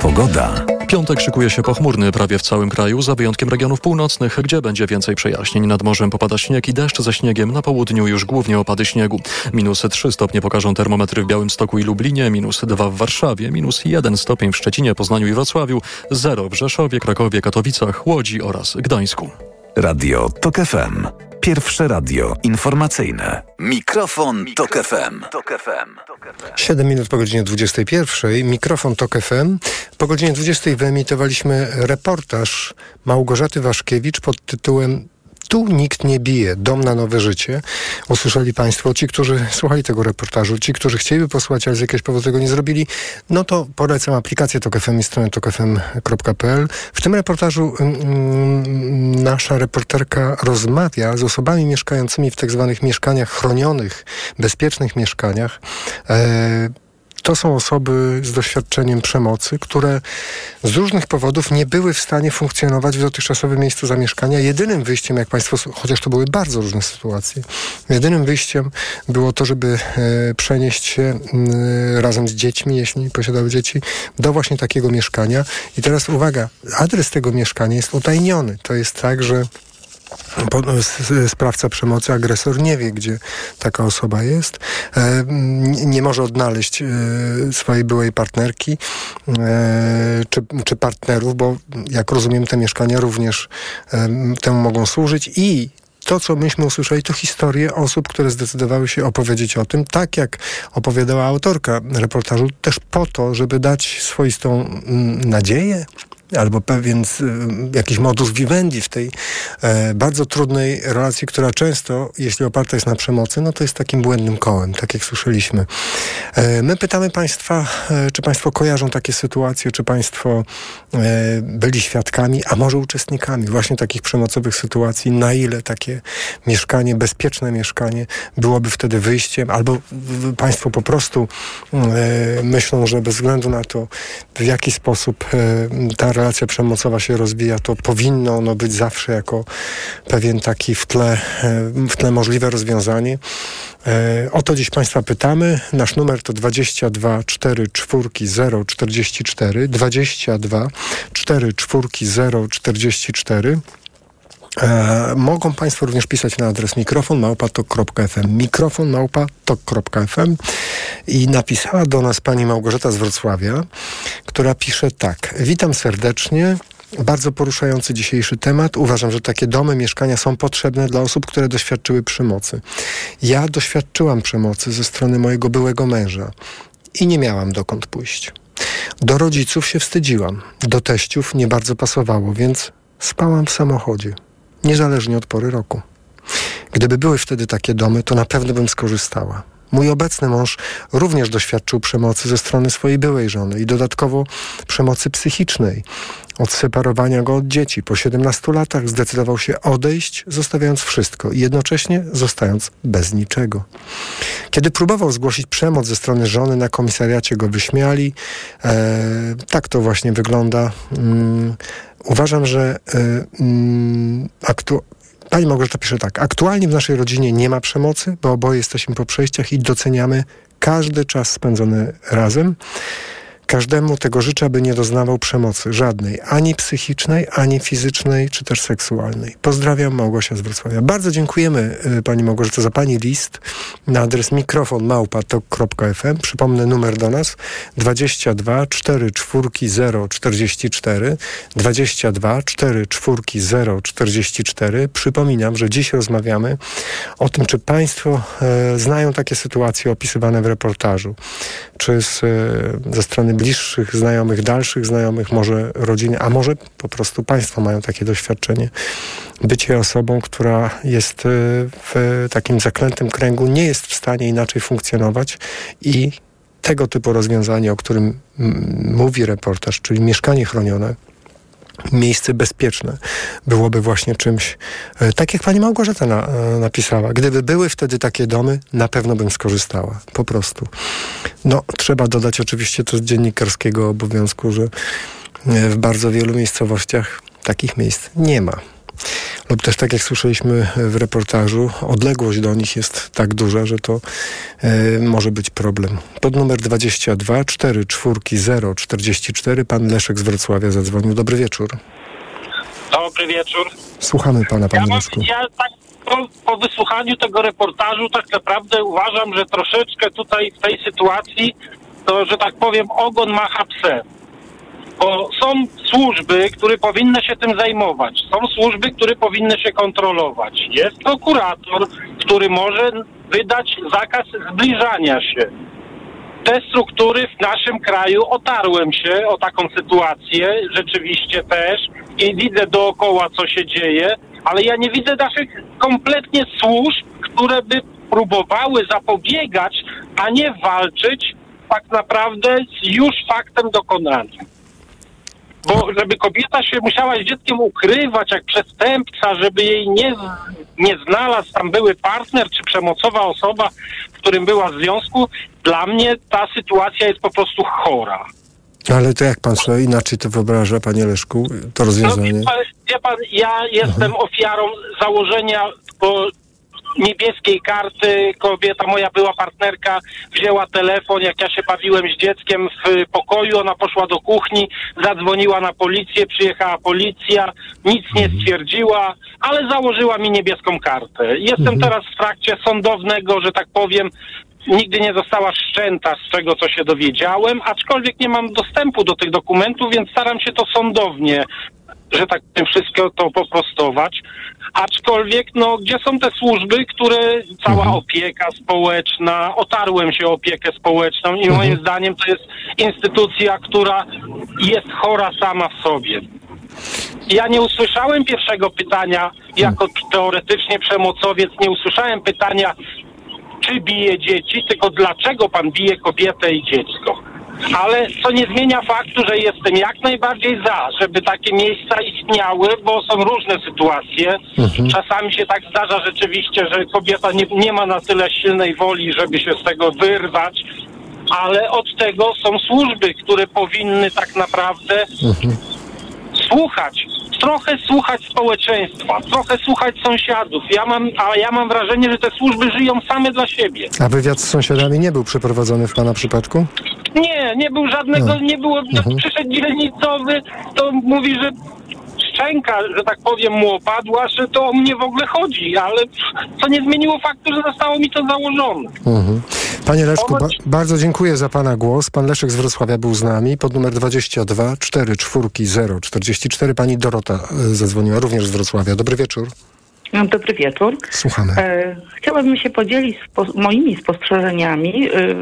Pogoda. Piątek szykuje się pochmurny prawie w całym kraju, za wyjątkiem regionów północnych, gdzie będzie więcej przejaśnień. Nad morzem popada śnieg i deszcz ze śniegiem, na południu już głównie opady śniegu. Minus 3 stopnie pokażą termometry w Białymstoku i Lublinie, minus 2 w Warszawie, minus 1 stopień w Szczecinie, Poznaniu i Wrocławiu, 0 w Rzeszowie, Krakowie, Katowicach, Łodzi oraz Gdańsku. Radio TOK FM. Pierwsze radio informacyjne. Mikrofon, Tok FM. 7 minut po godzinie 21. Mikrofon TOK FM. Po godzinie 20 wyemitowaliśmy reportaż Małgorzaty Waszkiewicz pod tytułem tu nikt nie bije. Dom na nowe życie. Usłyszeli Państwo, ci, którzy słuchali tego reportażu, ci, którzy chcieliby posłuchać, ale z jakiegoś powodu tego nie zrobili, no to polecam aplikację TokFM i stronę tokfm.pl. W tym reportażu mm, nasza reporterka rozmawia z osobami mieszkającymi w tak zwanych mieszkaniach chronionych, bezpiecznych mieszkaniach. E, to są osoby z doświadczeniem przemocy, które z różnych powodów nie były w stanie funkcjonować w dotychczasowym miejscu zamieszkania. Jedynym wyjściem, jak Państwo, chociaż to były bardzo różne sytuacje, jedynym wyjściem było to, żeby e, przenieść się razem z dziećmi, jeśli posiadały dzieci, do właśnie takiego mieszkania. I teraz uwaga, adres tego mieszkania jest utajniony. To jest tak, że sprawca przemocy, agresor nie wie, gdzie taka osoba jest, e, nie może odnaleźć e, swojej byłej partnerki e, czy, czy partnerów, bo jak rozumiem, te mieszkania również temu mogą służyć. I to, co myśmy usłyszeli, to historie osób, które zdecydowały się opowiedzieć o tym, tak jak opowiadała autorka reportażu, też po to, żeby dać swoistą mm, nadzieję, albo pewien jakiś modus vivendi w tej e, bardzo trudnej relacji, która często, jeśli oparta jest na przemocy, no to jest takim błędnym kołem, tak jak słyszeliśmy. E, my pytamy Państwa, e, czy Państwo kojarzą takie sytuacje, czy Państwo byli świadkami, a może uczestnikami właśnie takich przemocowych sytuacji, na ile takie mieszkanie, bezpieczne mieszkanie byłoby wtedy wyjściem, albo Państwo po prostu myślą, że bez względu na to, w jaki sposób ta relacja przemocowa się rozwija, to powinno ono być zawsze jako pewien taki w tle, w tle możliwe rozwiązanie. E, o to dziś Państwa pytamy. Nasz numer to 22 4 4 0 44 22 4 4 0 44 E, mogą Państwo również pisać na adres mikrofon małpatok.fm mikrofon i napisała do nas pani Małgorzata z Wrocławia, która pisze tak. Witam serdecznie. Bardzo poruszający dzisiejszy temat. Uważam, że takie domy, mieszkania są potrzebne dla osób, które doświadczyły przemocy. Ja doświadczyłam przemocy ze strony mojego byłego męża i nie miałam dokąd pójść. Do rodziców się wstydziłam, do teściów nie bardzo pasowało, więc spałam w samochodzie niezależnie od pory roku. Gdyby były wtedy takie domy, to na pewno bym skorzystała. Mój obecny mąż również doświadczył przemocy ze strony swojej byłej żony i dodatkowo przemocy psychicznej. Odseparowania go od dzieci. Po 17 latach zdecydował się odejść, zostawiając wszystko i jednocześnie zostając bez niczego. Kiedy próbował zgłosić przemoc ze strony żony, na komisariacie go wyśmiali. E, tak to właśnie wygląda. Mm, uważam, że e, mm, aktu Pani Małgorzata pisze tak. Aktualnie w naszej rodzinie nie ma przemocy, bo oboje jesteśmy po przejściach i doceniamy każdy czas spędzony razem. Każdemu tego życzę, aby nie doznawał przemocy żadnej, ani psychicznej, ani fizycznej, czy też seksualnej. Pozdrawiam, Małgosia z Wrocławia. Bardzo dziękujemy y, Pani Małgorzato za Pani list na adres mikrofonmałpa.tok.fm. Przypomnę numer do nas 22 4 4 0 44 22 4 4 0 44. Przypominam, że dziś rozmawiamy o tym, czy Państwo e, znają takie sytuacje opisywane w reportażu, czy z, e, ze strony bliższych znajomych, dalszych znajomych, może rodziny, a może po prostu Państwo mają takie doświadczenie. Bycie osobą, która jest e, w takim zaklętym kręgu, nie jest w stanie inaczej funkcjonować i tego typu rozwiązanie, o którym mówi reportaż, czyli mieszkanie chronione, miejsce bezpieczne byłoby właśnie czymś, e, tak jak pani Małgorzata na, e, napisała. Gdyby były wtedy takie domy, na pewno bym skorzystała. Po prostu. No, trzeba dodać oczywiście to z dziennikarskiego obowiązku, że e, w bardzo wielu miejscowościach takich miejsc nie ma. Lub też tak jak słyszeliśmy w reportażu, odległość do nich jest tak duża, że to e, może być problem. Pod numer 22 4 4 0 44 pan Leszek z Wrocławia zadzwonił. Dobry wieczór. Dobry wieczór. Słuchamy pana, panie ja, Leszku. ja tak po, po wysłuchaniu tego reportażu tak naprawdę uważam, że troszeczkę tutaj w tej sytuacji to, że tak powiem, ogon macha psem. Bo są służby, które powinny się tym zajmować. Są służby, które powinny się kontrolować. Jest prokurator, który może wydać zakaz zbliżania się. Te struktury w naszym kraju otarłem się o taką sytuację, rzeczywiście też, i widzę dookoła, co się dzieje, ale ja nie widzę naszych kompletnie służb, które by próbowały zapobiegać, a nie walczyć tak naprawdę z już faktem dokonanym. Bo żeby kobieta się musiała z dzieckiem ukrywać jak przestępca, żeby jej nie, nie znalazł tam były partner czy przemocowa osoba, w którym była w związku, dla mnie ta sytuacja jest po prostu chora. Ale to jak pan sobie inaczej to wyobraża, panie Leszku, to No, rozwiązanie? wie, pan, wie pan, ja jestem ofiarą założenia bo niebieskiej karty. Kobieta, moja była partnerka, wzięła telefon, jak ja się bawiłem z dzieckiem w pokoju, ona poszła do kuchni, zadzwoniła na policję, przyjechała policja, nic nie stwierdziła, ale założyła mi niebieską kartę. Jestem teraz w trakcie sądownego, że tak powiem, nigdy nie została szczęta z tego, co się dowiedziałem, aczkolwiek nie mam dostępu do tych dokumentów, więc staram się to sądownie, że tak powiem, wszystko to poprostować. Aczkolwiek, no, gdzie są te służby, które, cała opieka społeczna, otarłem się o opiekę społeczną i moim zdaniem to jest instytucja, która jest chora sama w sobie. Ja nie usłyszałem pierwszego pytania jako teoretycznie przemocowiec, nie usłyszałem pytania, czy bije dzieci, tylko dlaczego pan bije kobietę i dziecko. Ale co nie zmienia faktu, że jestem jak najbardziej za, żeby takie miejsca istniały, bo są różne sytuacje. Czasami się tak zdarza rzeczywiście, że kobieta nie, nie ma na tyle silnej woli, żeby się z tego wyrwać, ale od tego są służby, które powinny tak naprawdę słuchać, trochę słuchać społeczeństwa, trochę słuchać sąsiadów. Ja mam, a ja mam wrażenie, że te służby żyją same dla siebie. A wywiad z sąsiadami nie był przeprowadzony w pana przypadku? Nie, nie był żadnego, No. nie było, Mhm. przyszedł dzielnicowy, to mówi, że szczęka, że tak powiem, mu opadła, że to o mnie w ogóle chodzi, ale co nie zmieniło faktu, że zostało mi to założone. Mhm. Panie Leszku, ba bardzo dziękuję za pana głos. Pan Leszek z Wrocławia był z nami. Pod numer 22 4 4 0 44 pani Dorota e, zadzwoniła również z Wrocławia. Dobry wieczór. No, Dobry wieczór. Słuchamy. E, chciałabym się podzielić spo, moimi spostrzeżeniami e,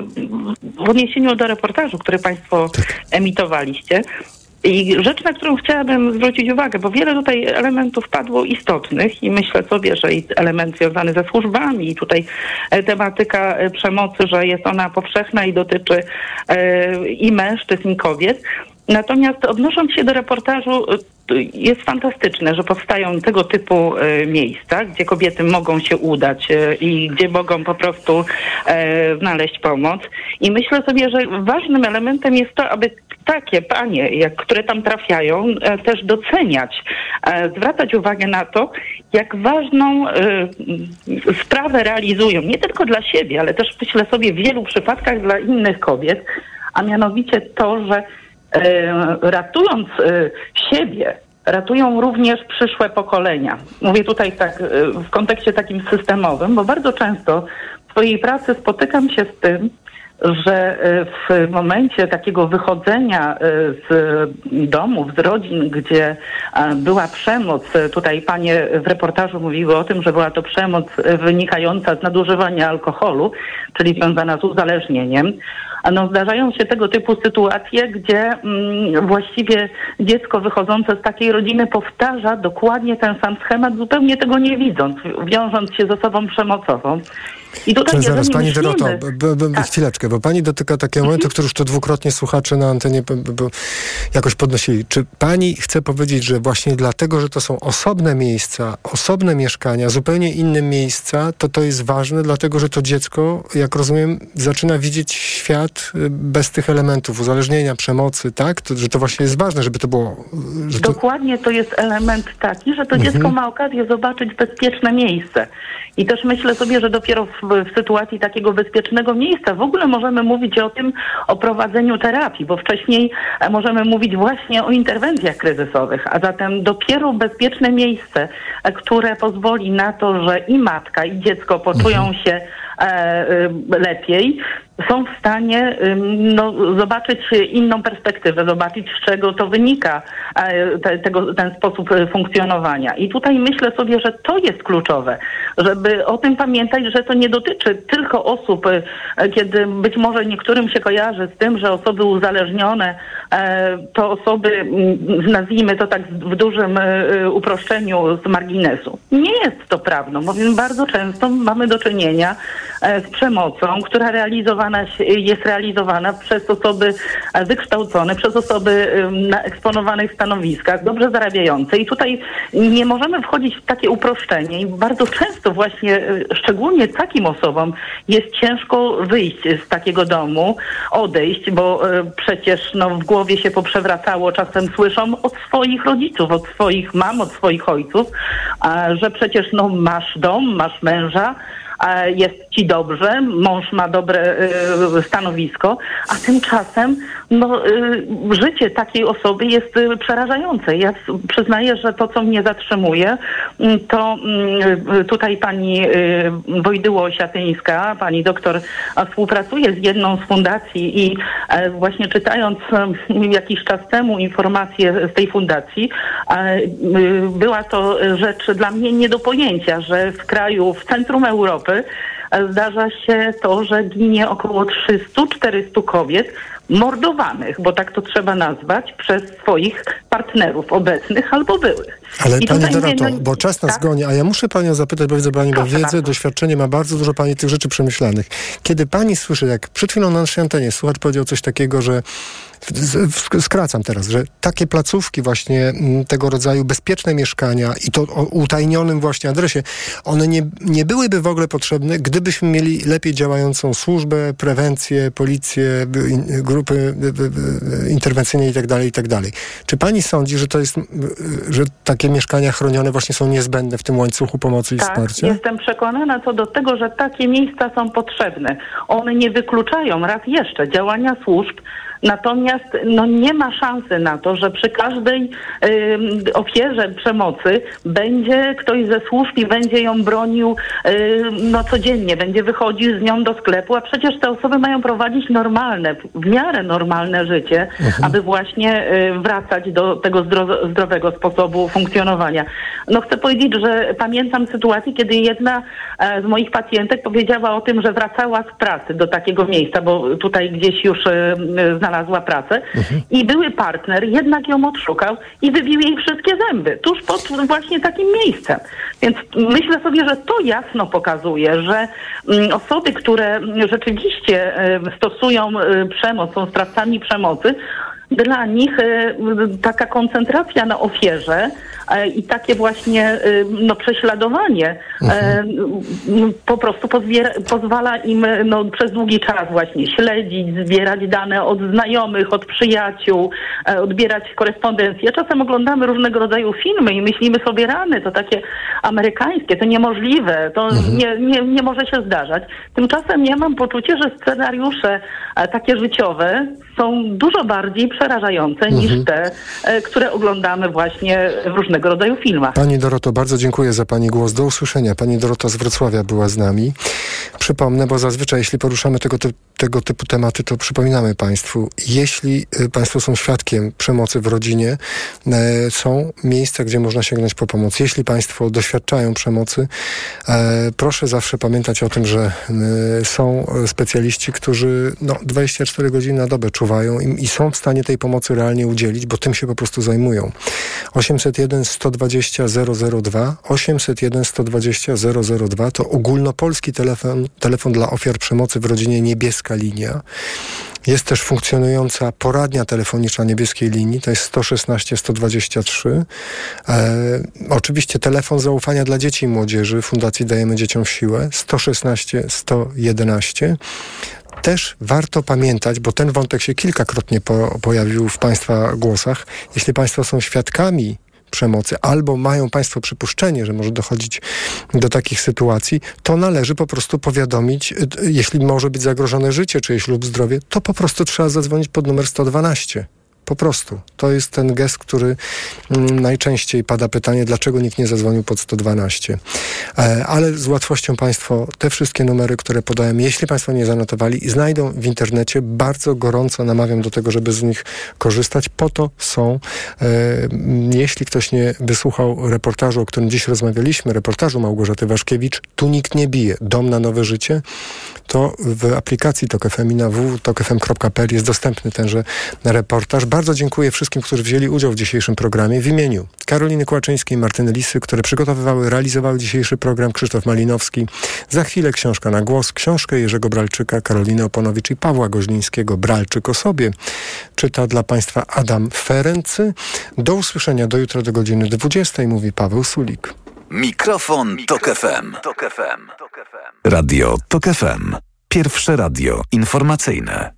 w odniesieniu do reportażu, który Państwo emitowaliście. I rzecz, na którą chciałabym zwrócić uwagę, bo wiele tutaj elementów padło istotnych i myślę sobie, że i element związany ze służbami i tutaj e, tematyka e, przemocy, że jest ona powszechna i dotyczy e, i mężczyzn, i kobiet. Natomiast odnosząc się do reportażu, jest fantastyczne, że powstają tego typu y, miejsca, gdzie kobiety mogą się udać y, i gdzie mogą po prostu e, znaleźć pomoc. I myślę sobie, że ważnym elementem jest to, aby takie panie, jak, które tam trafiają, e, też doceniać, e, zwracać uwagę na to, jak ważną e, sprawę realizują, nie tylko dla siebie, ale też myślę sobie w wielu przypadkach dla innych kobiet, a mianowicie to, że e, ratując e, siebie, ratują również przyszłe pokolenia. Mówię tutaj tak e, w kontekście takim systemowym, bo bardzo często w swojej pracy spotykam się z tym, że e, w momencie takiego wychodzenia e, z domów, z rodzin, gdzie była przemoc, e, tutaj panie w reportażu mówiły o tym, że była to przemoc wynikająca z nadużywania alkoholu, czyli związana z uzależnieniem, no zdarzają się tego typu sytuacje, gdzie mm, właściwie dziecko wychodzące z takiej rodziny powtarza dokładnie ten sam schemat, zupełnie tego nie widząc, wiążąc się z osobą przemocową. I tutaj, zaraz, jeżeli Pani myślimy, Doroto, b, b, tak. chwileczkę, bo Pani dotyka takiego momentu, który już to dwukrotnie słuchacze na antenie b, b, jakoś podnosili. Czy Pani chce powiedzieć, że właśnie dlatego, że to są osobne miejsca, osobne mieszkania, zupełnie inne miejsca, to to jest ważne, dlatego, że to dziecko, jak rozumiem, zaczyna widzieć świat y, bez tych elementów uzależnienia, przemocy, tak? To, że to właśnie jest ważne, żeby to było... Że to... Dokładnie to jest element taki, że to Mhm. dziecko ma okazję zobaczyć bezpieczne miejsce. I też myślę sobie, że dopiero w, w sytuacji takiego bezpiecznego miejsca. W ogóle możemy mówić o tym, o prowadzeniu terapii, bo wcześniej e, możemy mówić właśnie o interwencjach kryzysowych, a zatem dopiero bezpieczne miejsce, e, które pozwoli na to, że i matka, i dziecko poczują się e, lepiej, są w stanie no, zobaczyć inną perspektywę, zobaczyć z czego to wynika, e, te, tego, ten sposób e, funkcjonowania. I tutaj myślę sobie, że to jest kluczowe, żeby o tym pamiętać, że to nie dotyczy tylko osób, e, kiedy być może niektórym się kojarzy z tym, że osoby uzależnione to osoby, nazwijmy to tak w dużym uproszczeniu z marginesu. Nie jest to prawdą, bowiem bardzo często mamy do czynienia z przemocą, która realizowana się- jest realizowana przez osoby e, wykształcone, przez osoby na eksponowanych stanowiskach, dobrze zarabiające. I tutaj nie możemy wchodzić w takie uproszczenie. I bardzo często właśnie, e, szczególnie takim osobom jest ciężko wyjść z takiego domu, odejść, bo e, przecież no, w głowie się poprzewracało, czasem słyszą od swoich rodziców, od swoich mam, od swoich ojców, że przecież no, masz dom, masz męża, jest ci dobrze, mąż ma dobre y, stanowisko, a tymczasem no, y, życie takiej osoby jest y, przerażające. Ja przyznaję, że to, co mnie zatrzymuje, mm, to mm, y, tutaj pani Wojdyło Siatyńska, pani doktor, współpracuje z jedną z fundacji i e, właśnie czytając em, jakiś czas temu informacje z tej fundacji, e, była to rzecz dla mnie nie do pojęcia, że w kraju, w centrum Europy zdarza się to, że ginie około 300-400 kobiet mordowanych, bo tak to trzeba nazwać, przez swoich partnerów obecnych albo byłych. Ale I Pani Doroto, bo czas nas tak? goni, a ja muszę Panią zapytać, bo widzę Pani ma wiedzę, bardzo. doświadczenie, ma bardzo dużo Pani tych rzeczy przemyślanych. Kiedy Pani słyszy, jak przed chwilą na naszej antenie słuchacz powiedział coś takiego, że skracam teraz, że takie placówki właśnie mm, tego rodzaju bezpieczne mieszkania i to o utajnionym właśnie adresie, one nie, nie byłyby w ogóle potrzebne, gdybyśmy mieli lepiej działającą służbę, prewencję, policję, grupy interwencyjne i tak dalej, i tak. Czy pani sądzi, że to jest, y, że takie mieszkania chronione właśnie są niezbędne w tym łańcuchu pomocy i Tak, wsparcia? jestem przekonana co do tego, że takie miejsca są potrzebne. One nie wykluczają raz jeszcze działania służb, natomiast no, nie ma szansy na to, że przy każdej ym, ofierze przemocy będzie ktoś ze służb i będzie ją bronił ym, no, codziennie, będzie wychodził z nią do sklepu, a przecież te osoby mają prowadzić normalne, w miarę normalne życie, aby właśnie y, wracać do tego zdro- zdrowego sposobu funkcjonowania. No chcę powiedzieć, że pamiętam sytuację, kiedy jedna e, z moich pacjentek powiedziała o tym, że wracała z pracy do takiego miejsca, bo tutaj gdzieś już e, m, znalazła pracę i były partner jednak ją odszukał i wybił jej wszystkie zęby tuż pod właśnie takim miejscem. Więc myślę sobie, że to jasno pokazuje, że mm, osoby, które rzeczywiście e, stosują e, przemoc, są sprawcami przemocy, dla nich e, taka koncentracja na ofierze e, i takie właśnie e, no, prześladowanie e, m, po prostu pozwala im no, przez długi czas właśnie śledzić, zbierać dane od znajomych, od przyjaciół, e, odbierać korespondencję. Czasem oglądamy różnego rodzaju filmy i myślimy sobie rany, to takie amerykańskie, to niemożliwe, to nie, nie, nie może się zdarzać. Tymczasem ja mam poczucie, że scenariusze takie życiowe są dużo bardziej przerażające niż te, e, które oglądamy właśnie w różnego rodzaju filmach. Pani Doroto, bardzo dziękuję za Pani głos. Do usłyszenia. Pani Dorota z Wrocławia była z nami. Przypomnę, bo zazwyczaj jeśli poruszamy tego, ty tego typu tematy, to przypominamy Państwu, jeśli y, Państwo są świadkiem przemocy w rodzinie, e, są miejsca, gdzie można sięgnąć po pomoc. Jeśli Państwo doświadczają przemocy, e, proszę zawsze pamiętać o tym, że e, są specjaliści, którzy no, 24 godziny na dobę czuwają odczuwają i, i są w stanie tej pomocy realnie udzielić, bo tym się po prostu zajmują. 801 120 002 801 120 002 to ogólnopolski telefon, telefon dla ofiar przemocy w rodzinie Niebieska Linia. Jest też funkcjonująca poradnia telefoniczna niebieskiej linii, to jest 116 123. E, oczywiście telefon zaufania dla dzieci i młodzieży Fundacji Dajemy Dzieciom Siłę 116 111 też warto pamiętać, bo ten wątek się kilkakrotnie po, pojawił w Państwa głosach. Jeśli Państwo są świadkami przemocy, albo mają Państwo przypuszczenie, że może dochodzić do takich sytuacji, to należy po prostu powiadomić, y, jeśli może być zagrożone życie czyjeś lub zdrowie, to po prostu trzeba zadzwonić pod numer 112. Po prostu. To jest ten gest, który mm, najczęściej pada pytanie, dlaczego nikt nie zadzwonił pod 112. E, ale z łatwością Państwo te wszystkie numery, które podałem, jeśli Państwo nie zanotowali, znajdą w internecie. Bardzo gorąco namawiam do tego, żeby z nich korzystać. Po to są. E, jeśli ktoś nie wysłuchał reportażu, o którym dziś rozmawialiśmy, reportażu Małgorzaty Waszkiewicz, tu nikt nie bije. Dom na nowe życie, to w aplikacji TOK i na www.tokfm.pl jest dostępny tenże reportaż. Bardzo dziękuję wszystkim, którzy wzięli udział w dzisiejszym programie w imieniu Karoliny Kłaczyńskiej, Martyny Lisy, które przygotowywały, realizowały dzisiejszy program, Krzysztof Malinowski. Za chwilę książka na głos, książkę Jerzego Bralczyka, Karoliny Oponowicz i Pawła Goźlińskiego, Bralczyk o sobie. Czyta dla Państwa Adam Ferency. Do usłyszenia do jutra do godziny 20, mówi Paweł Sulik. Mikrofon, Tok FM. Tok FM. Radio Tok FM. Pierwsze radio informacyjne.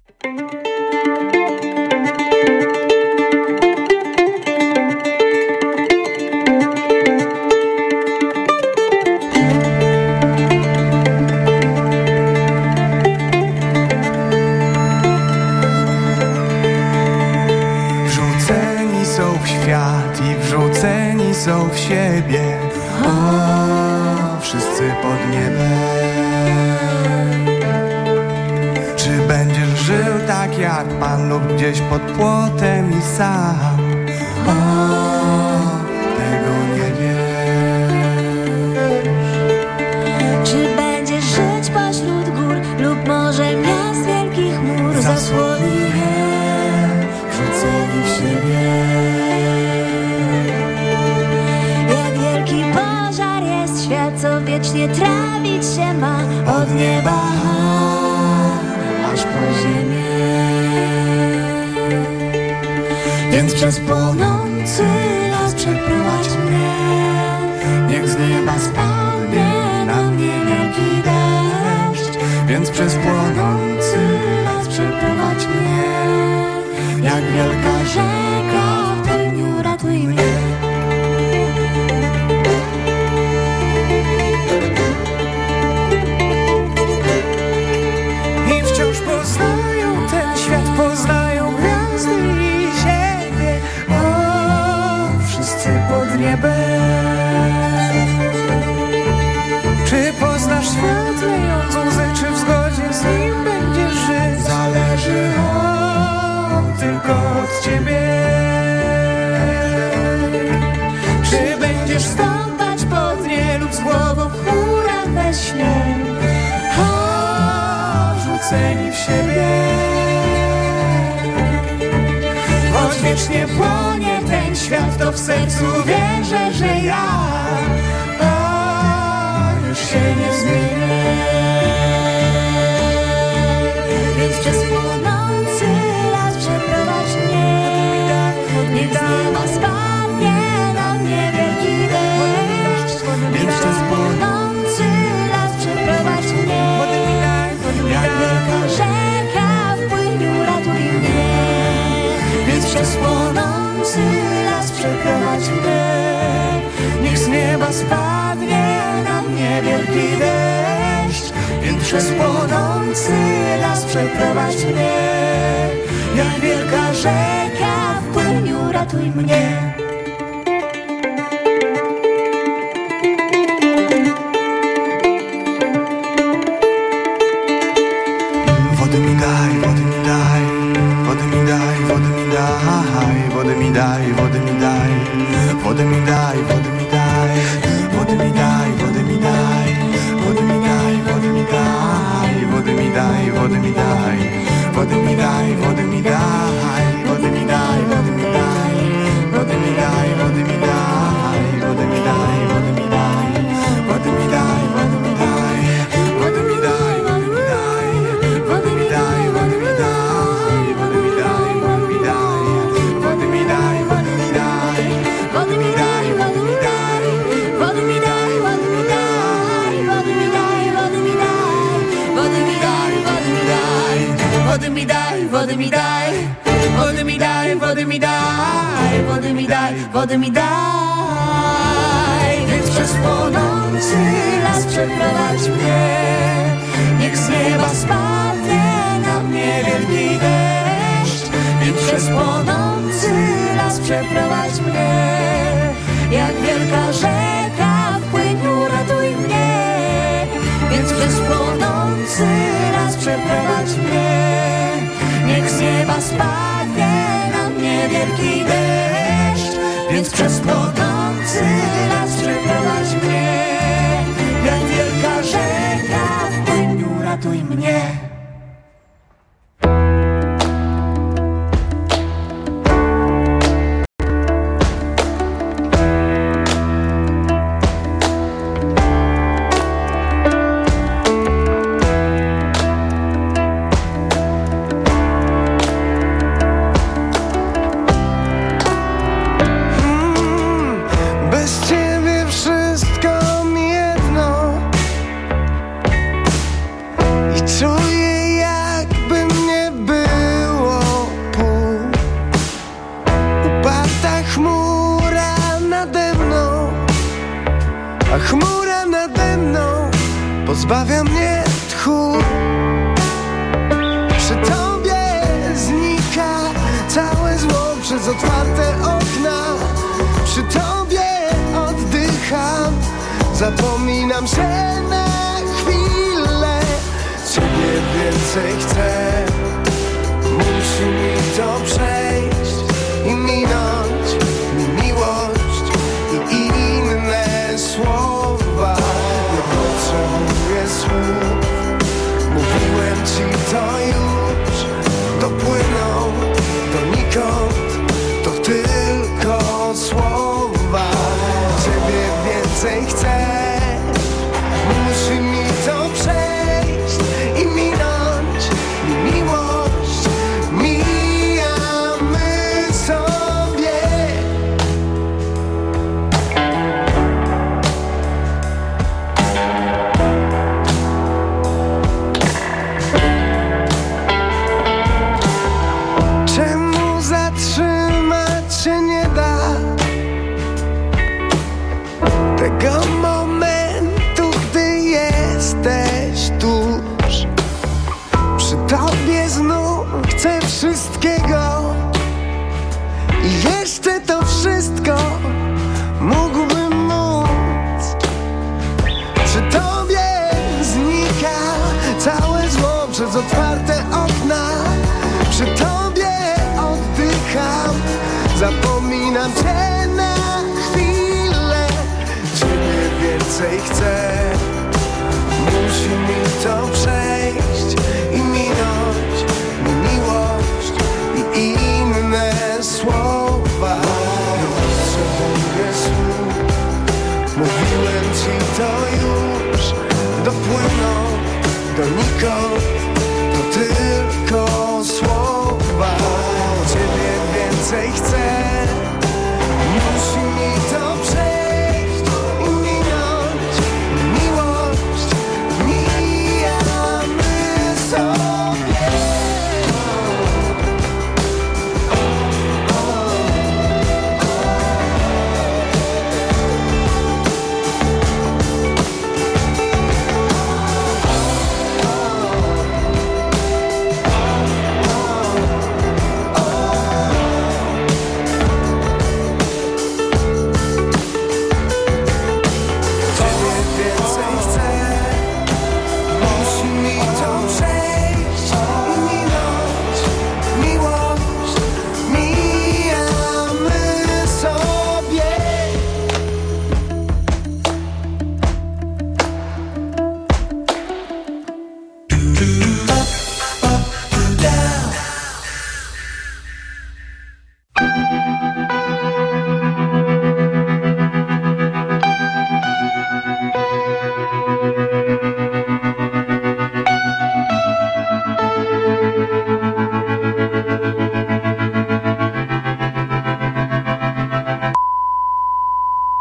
Wrzuceni są w świat i wrzuceni są w siebie. O, wszyscy pod jak Pan lub gdzieś pod płotem i sam? O, tego nie wiesz. Czy będziesz żyć pośród gór lub może miast wielkich mur zasłoni je, wrzuceni w siebie. Jak wielki pożar jest świat, co wiecznie trawić się ma od nieba przez płonący las przeprowadź mnie. Niech z nieba spadnie na mnie wielki deszcz. Więc przez płonący las przeprowadź mnie. Jak wielka rzeka Wrzuceni w siebie. Choć wiecznie płonie ten świat, to w sercu wierzę, że ja o, już się nie zmienię. Więc przez płonący las przeprowadź mnie Niech z nieba spadnie spadnie na mnie wielki deszcz Więc przez płonący las przeprowadź mnie. Jak wielka rzeka w płyniu ratuj mnie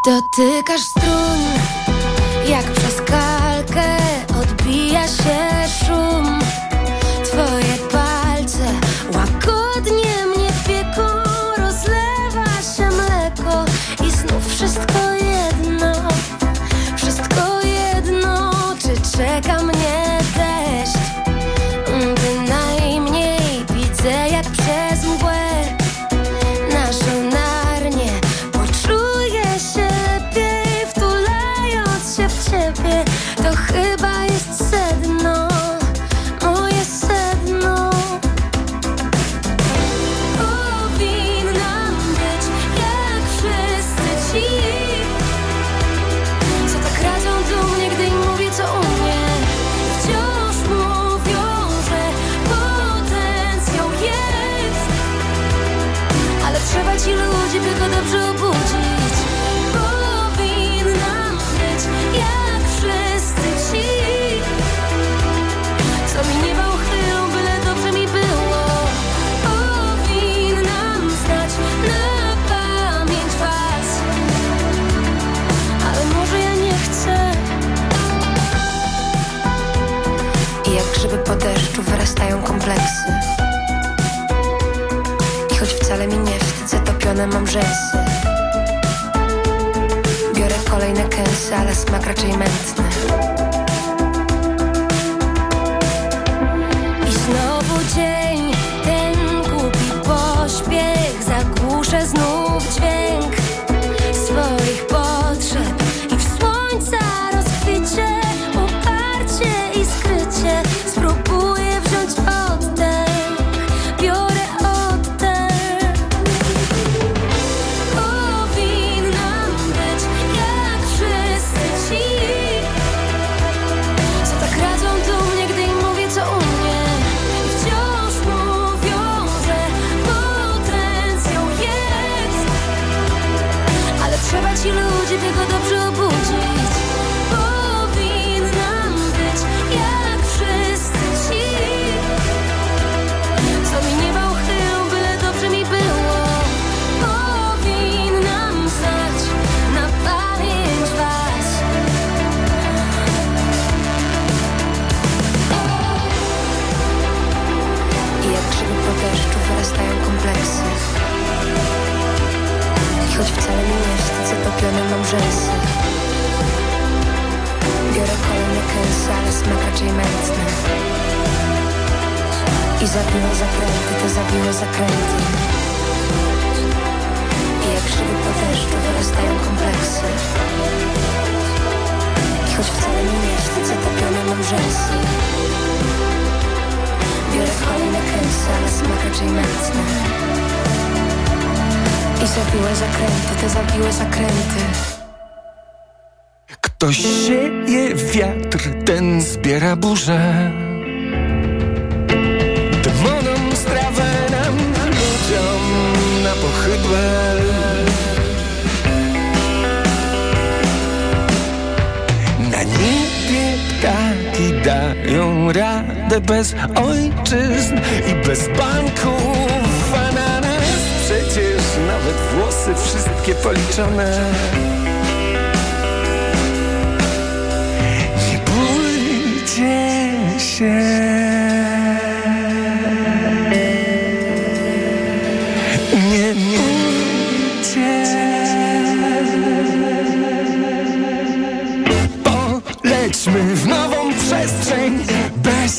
Dotykasz strun Jak I zawiłe zakręty, te zawiłe zakręty I jak grzyby po deszczu wyrastają kompleksy. I choć wcale nie wstydzę, topione mam rzęsy. Biorę kolejne kęsy, ale smak raczej mętny. I zawiłe zakręty, te zawiłe zakręty Ktoś sieje wiatr, ten zbiera burzę pochybę Na niebie ptaki dają radę bez ojczyzn i bez banków. A na nas przecież nawet włosy wszystkie policzone. Nie bójcie się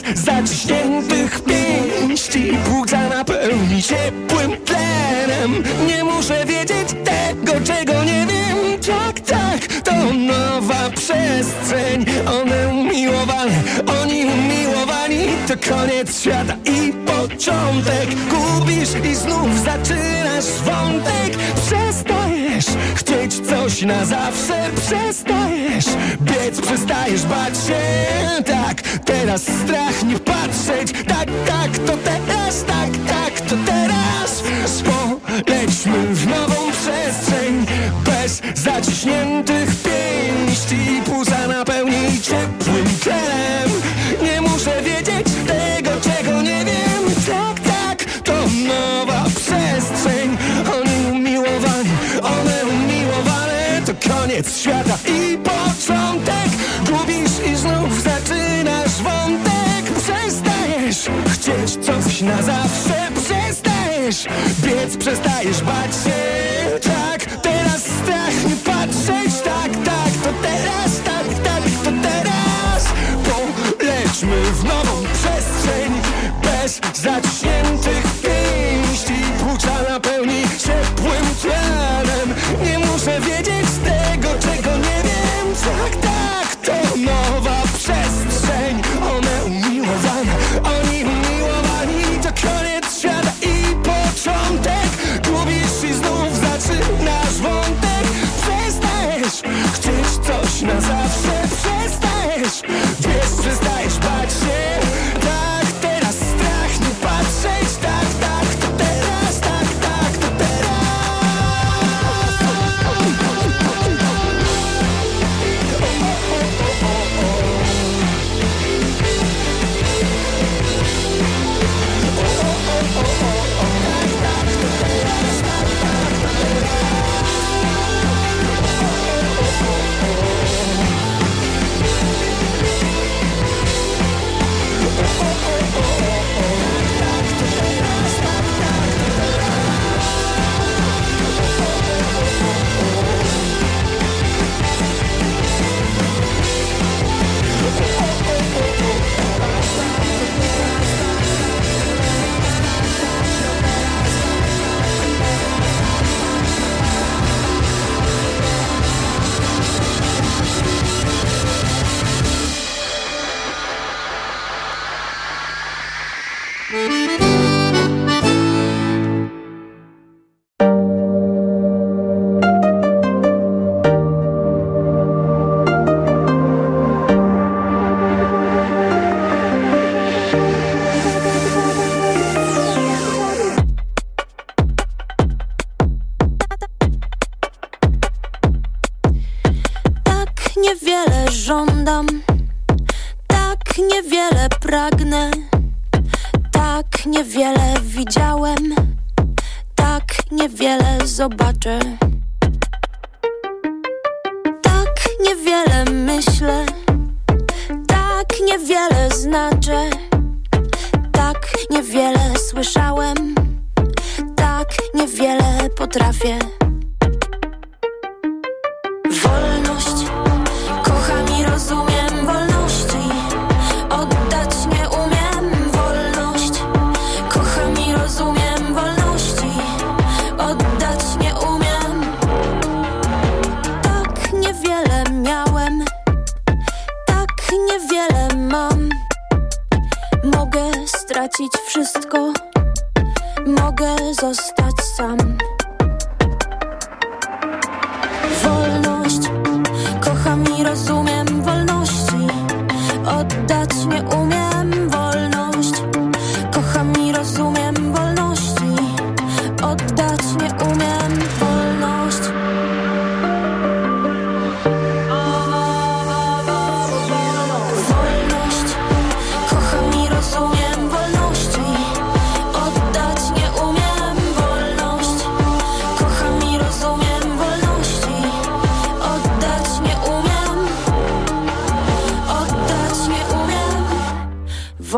Bez zaciśniętych pięści. Płuca napełni ciepłym tlenem. Nie muszę wiedzieć tego, czego nie wiem. Tak, tak, to nowa przestrzeń. One umiłowane, oni umiłowani To koniec świata i początek. Gubisz i znów zaczynasz wątek. Przestajesz chcieć coś na zawsze. Przestajesz biec, przestajesz bać się. Tak, teraz strach nie patrzeć. Tak, tak, to teraz, tak, tak, to teraz. Polećmy w nową przestrzeń. Bez zaciśniętych pięści. Płuca napełni ciepłym tlenem Coś na zawsze przestajesz. Biec przestajesz bać się. Tak, teraz strach nie patrzeć. Tak, tak, to teraz Tak, tak, to teraz. Polećmy w nową przestrzeń Bez zaciętych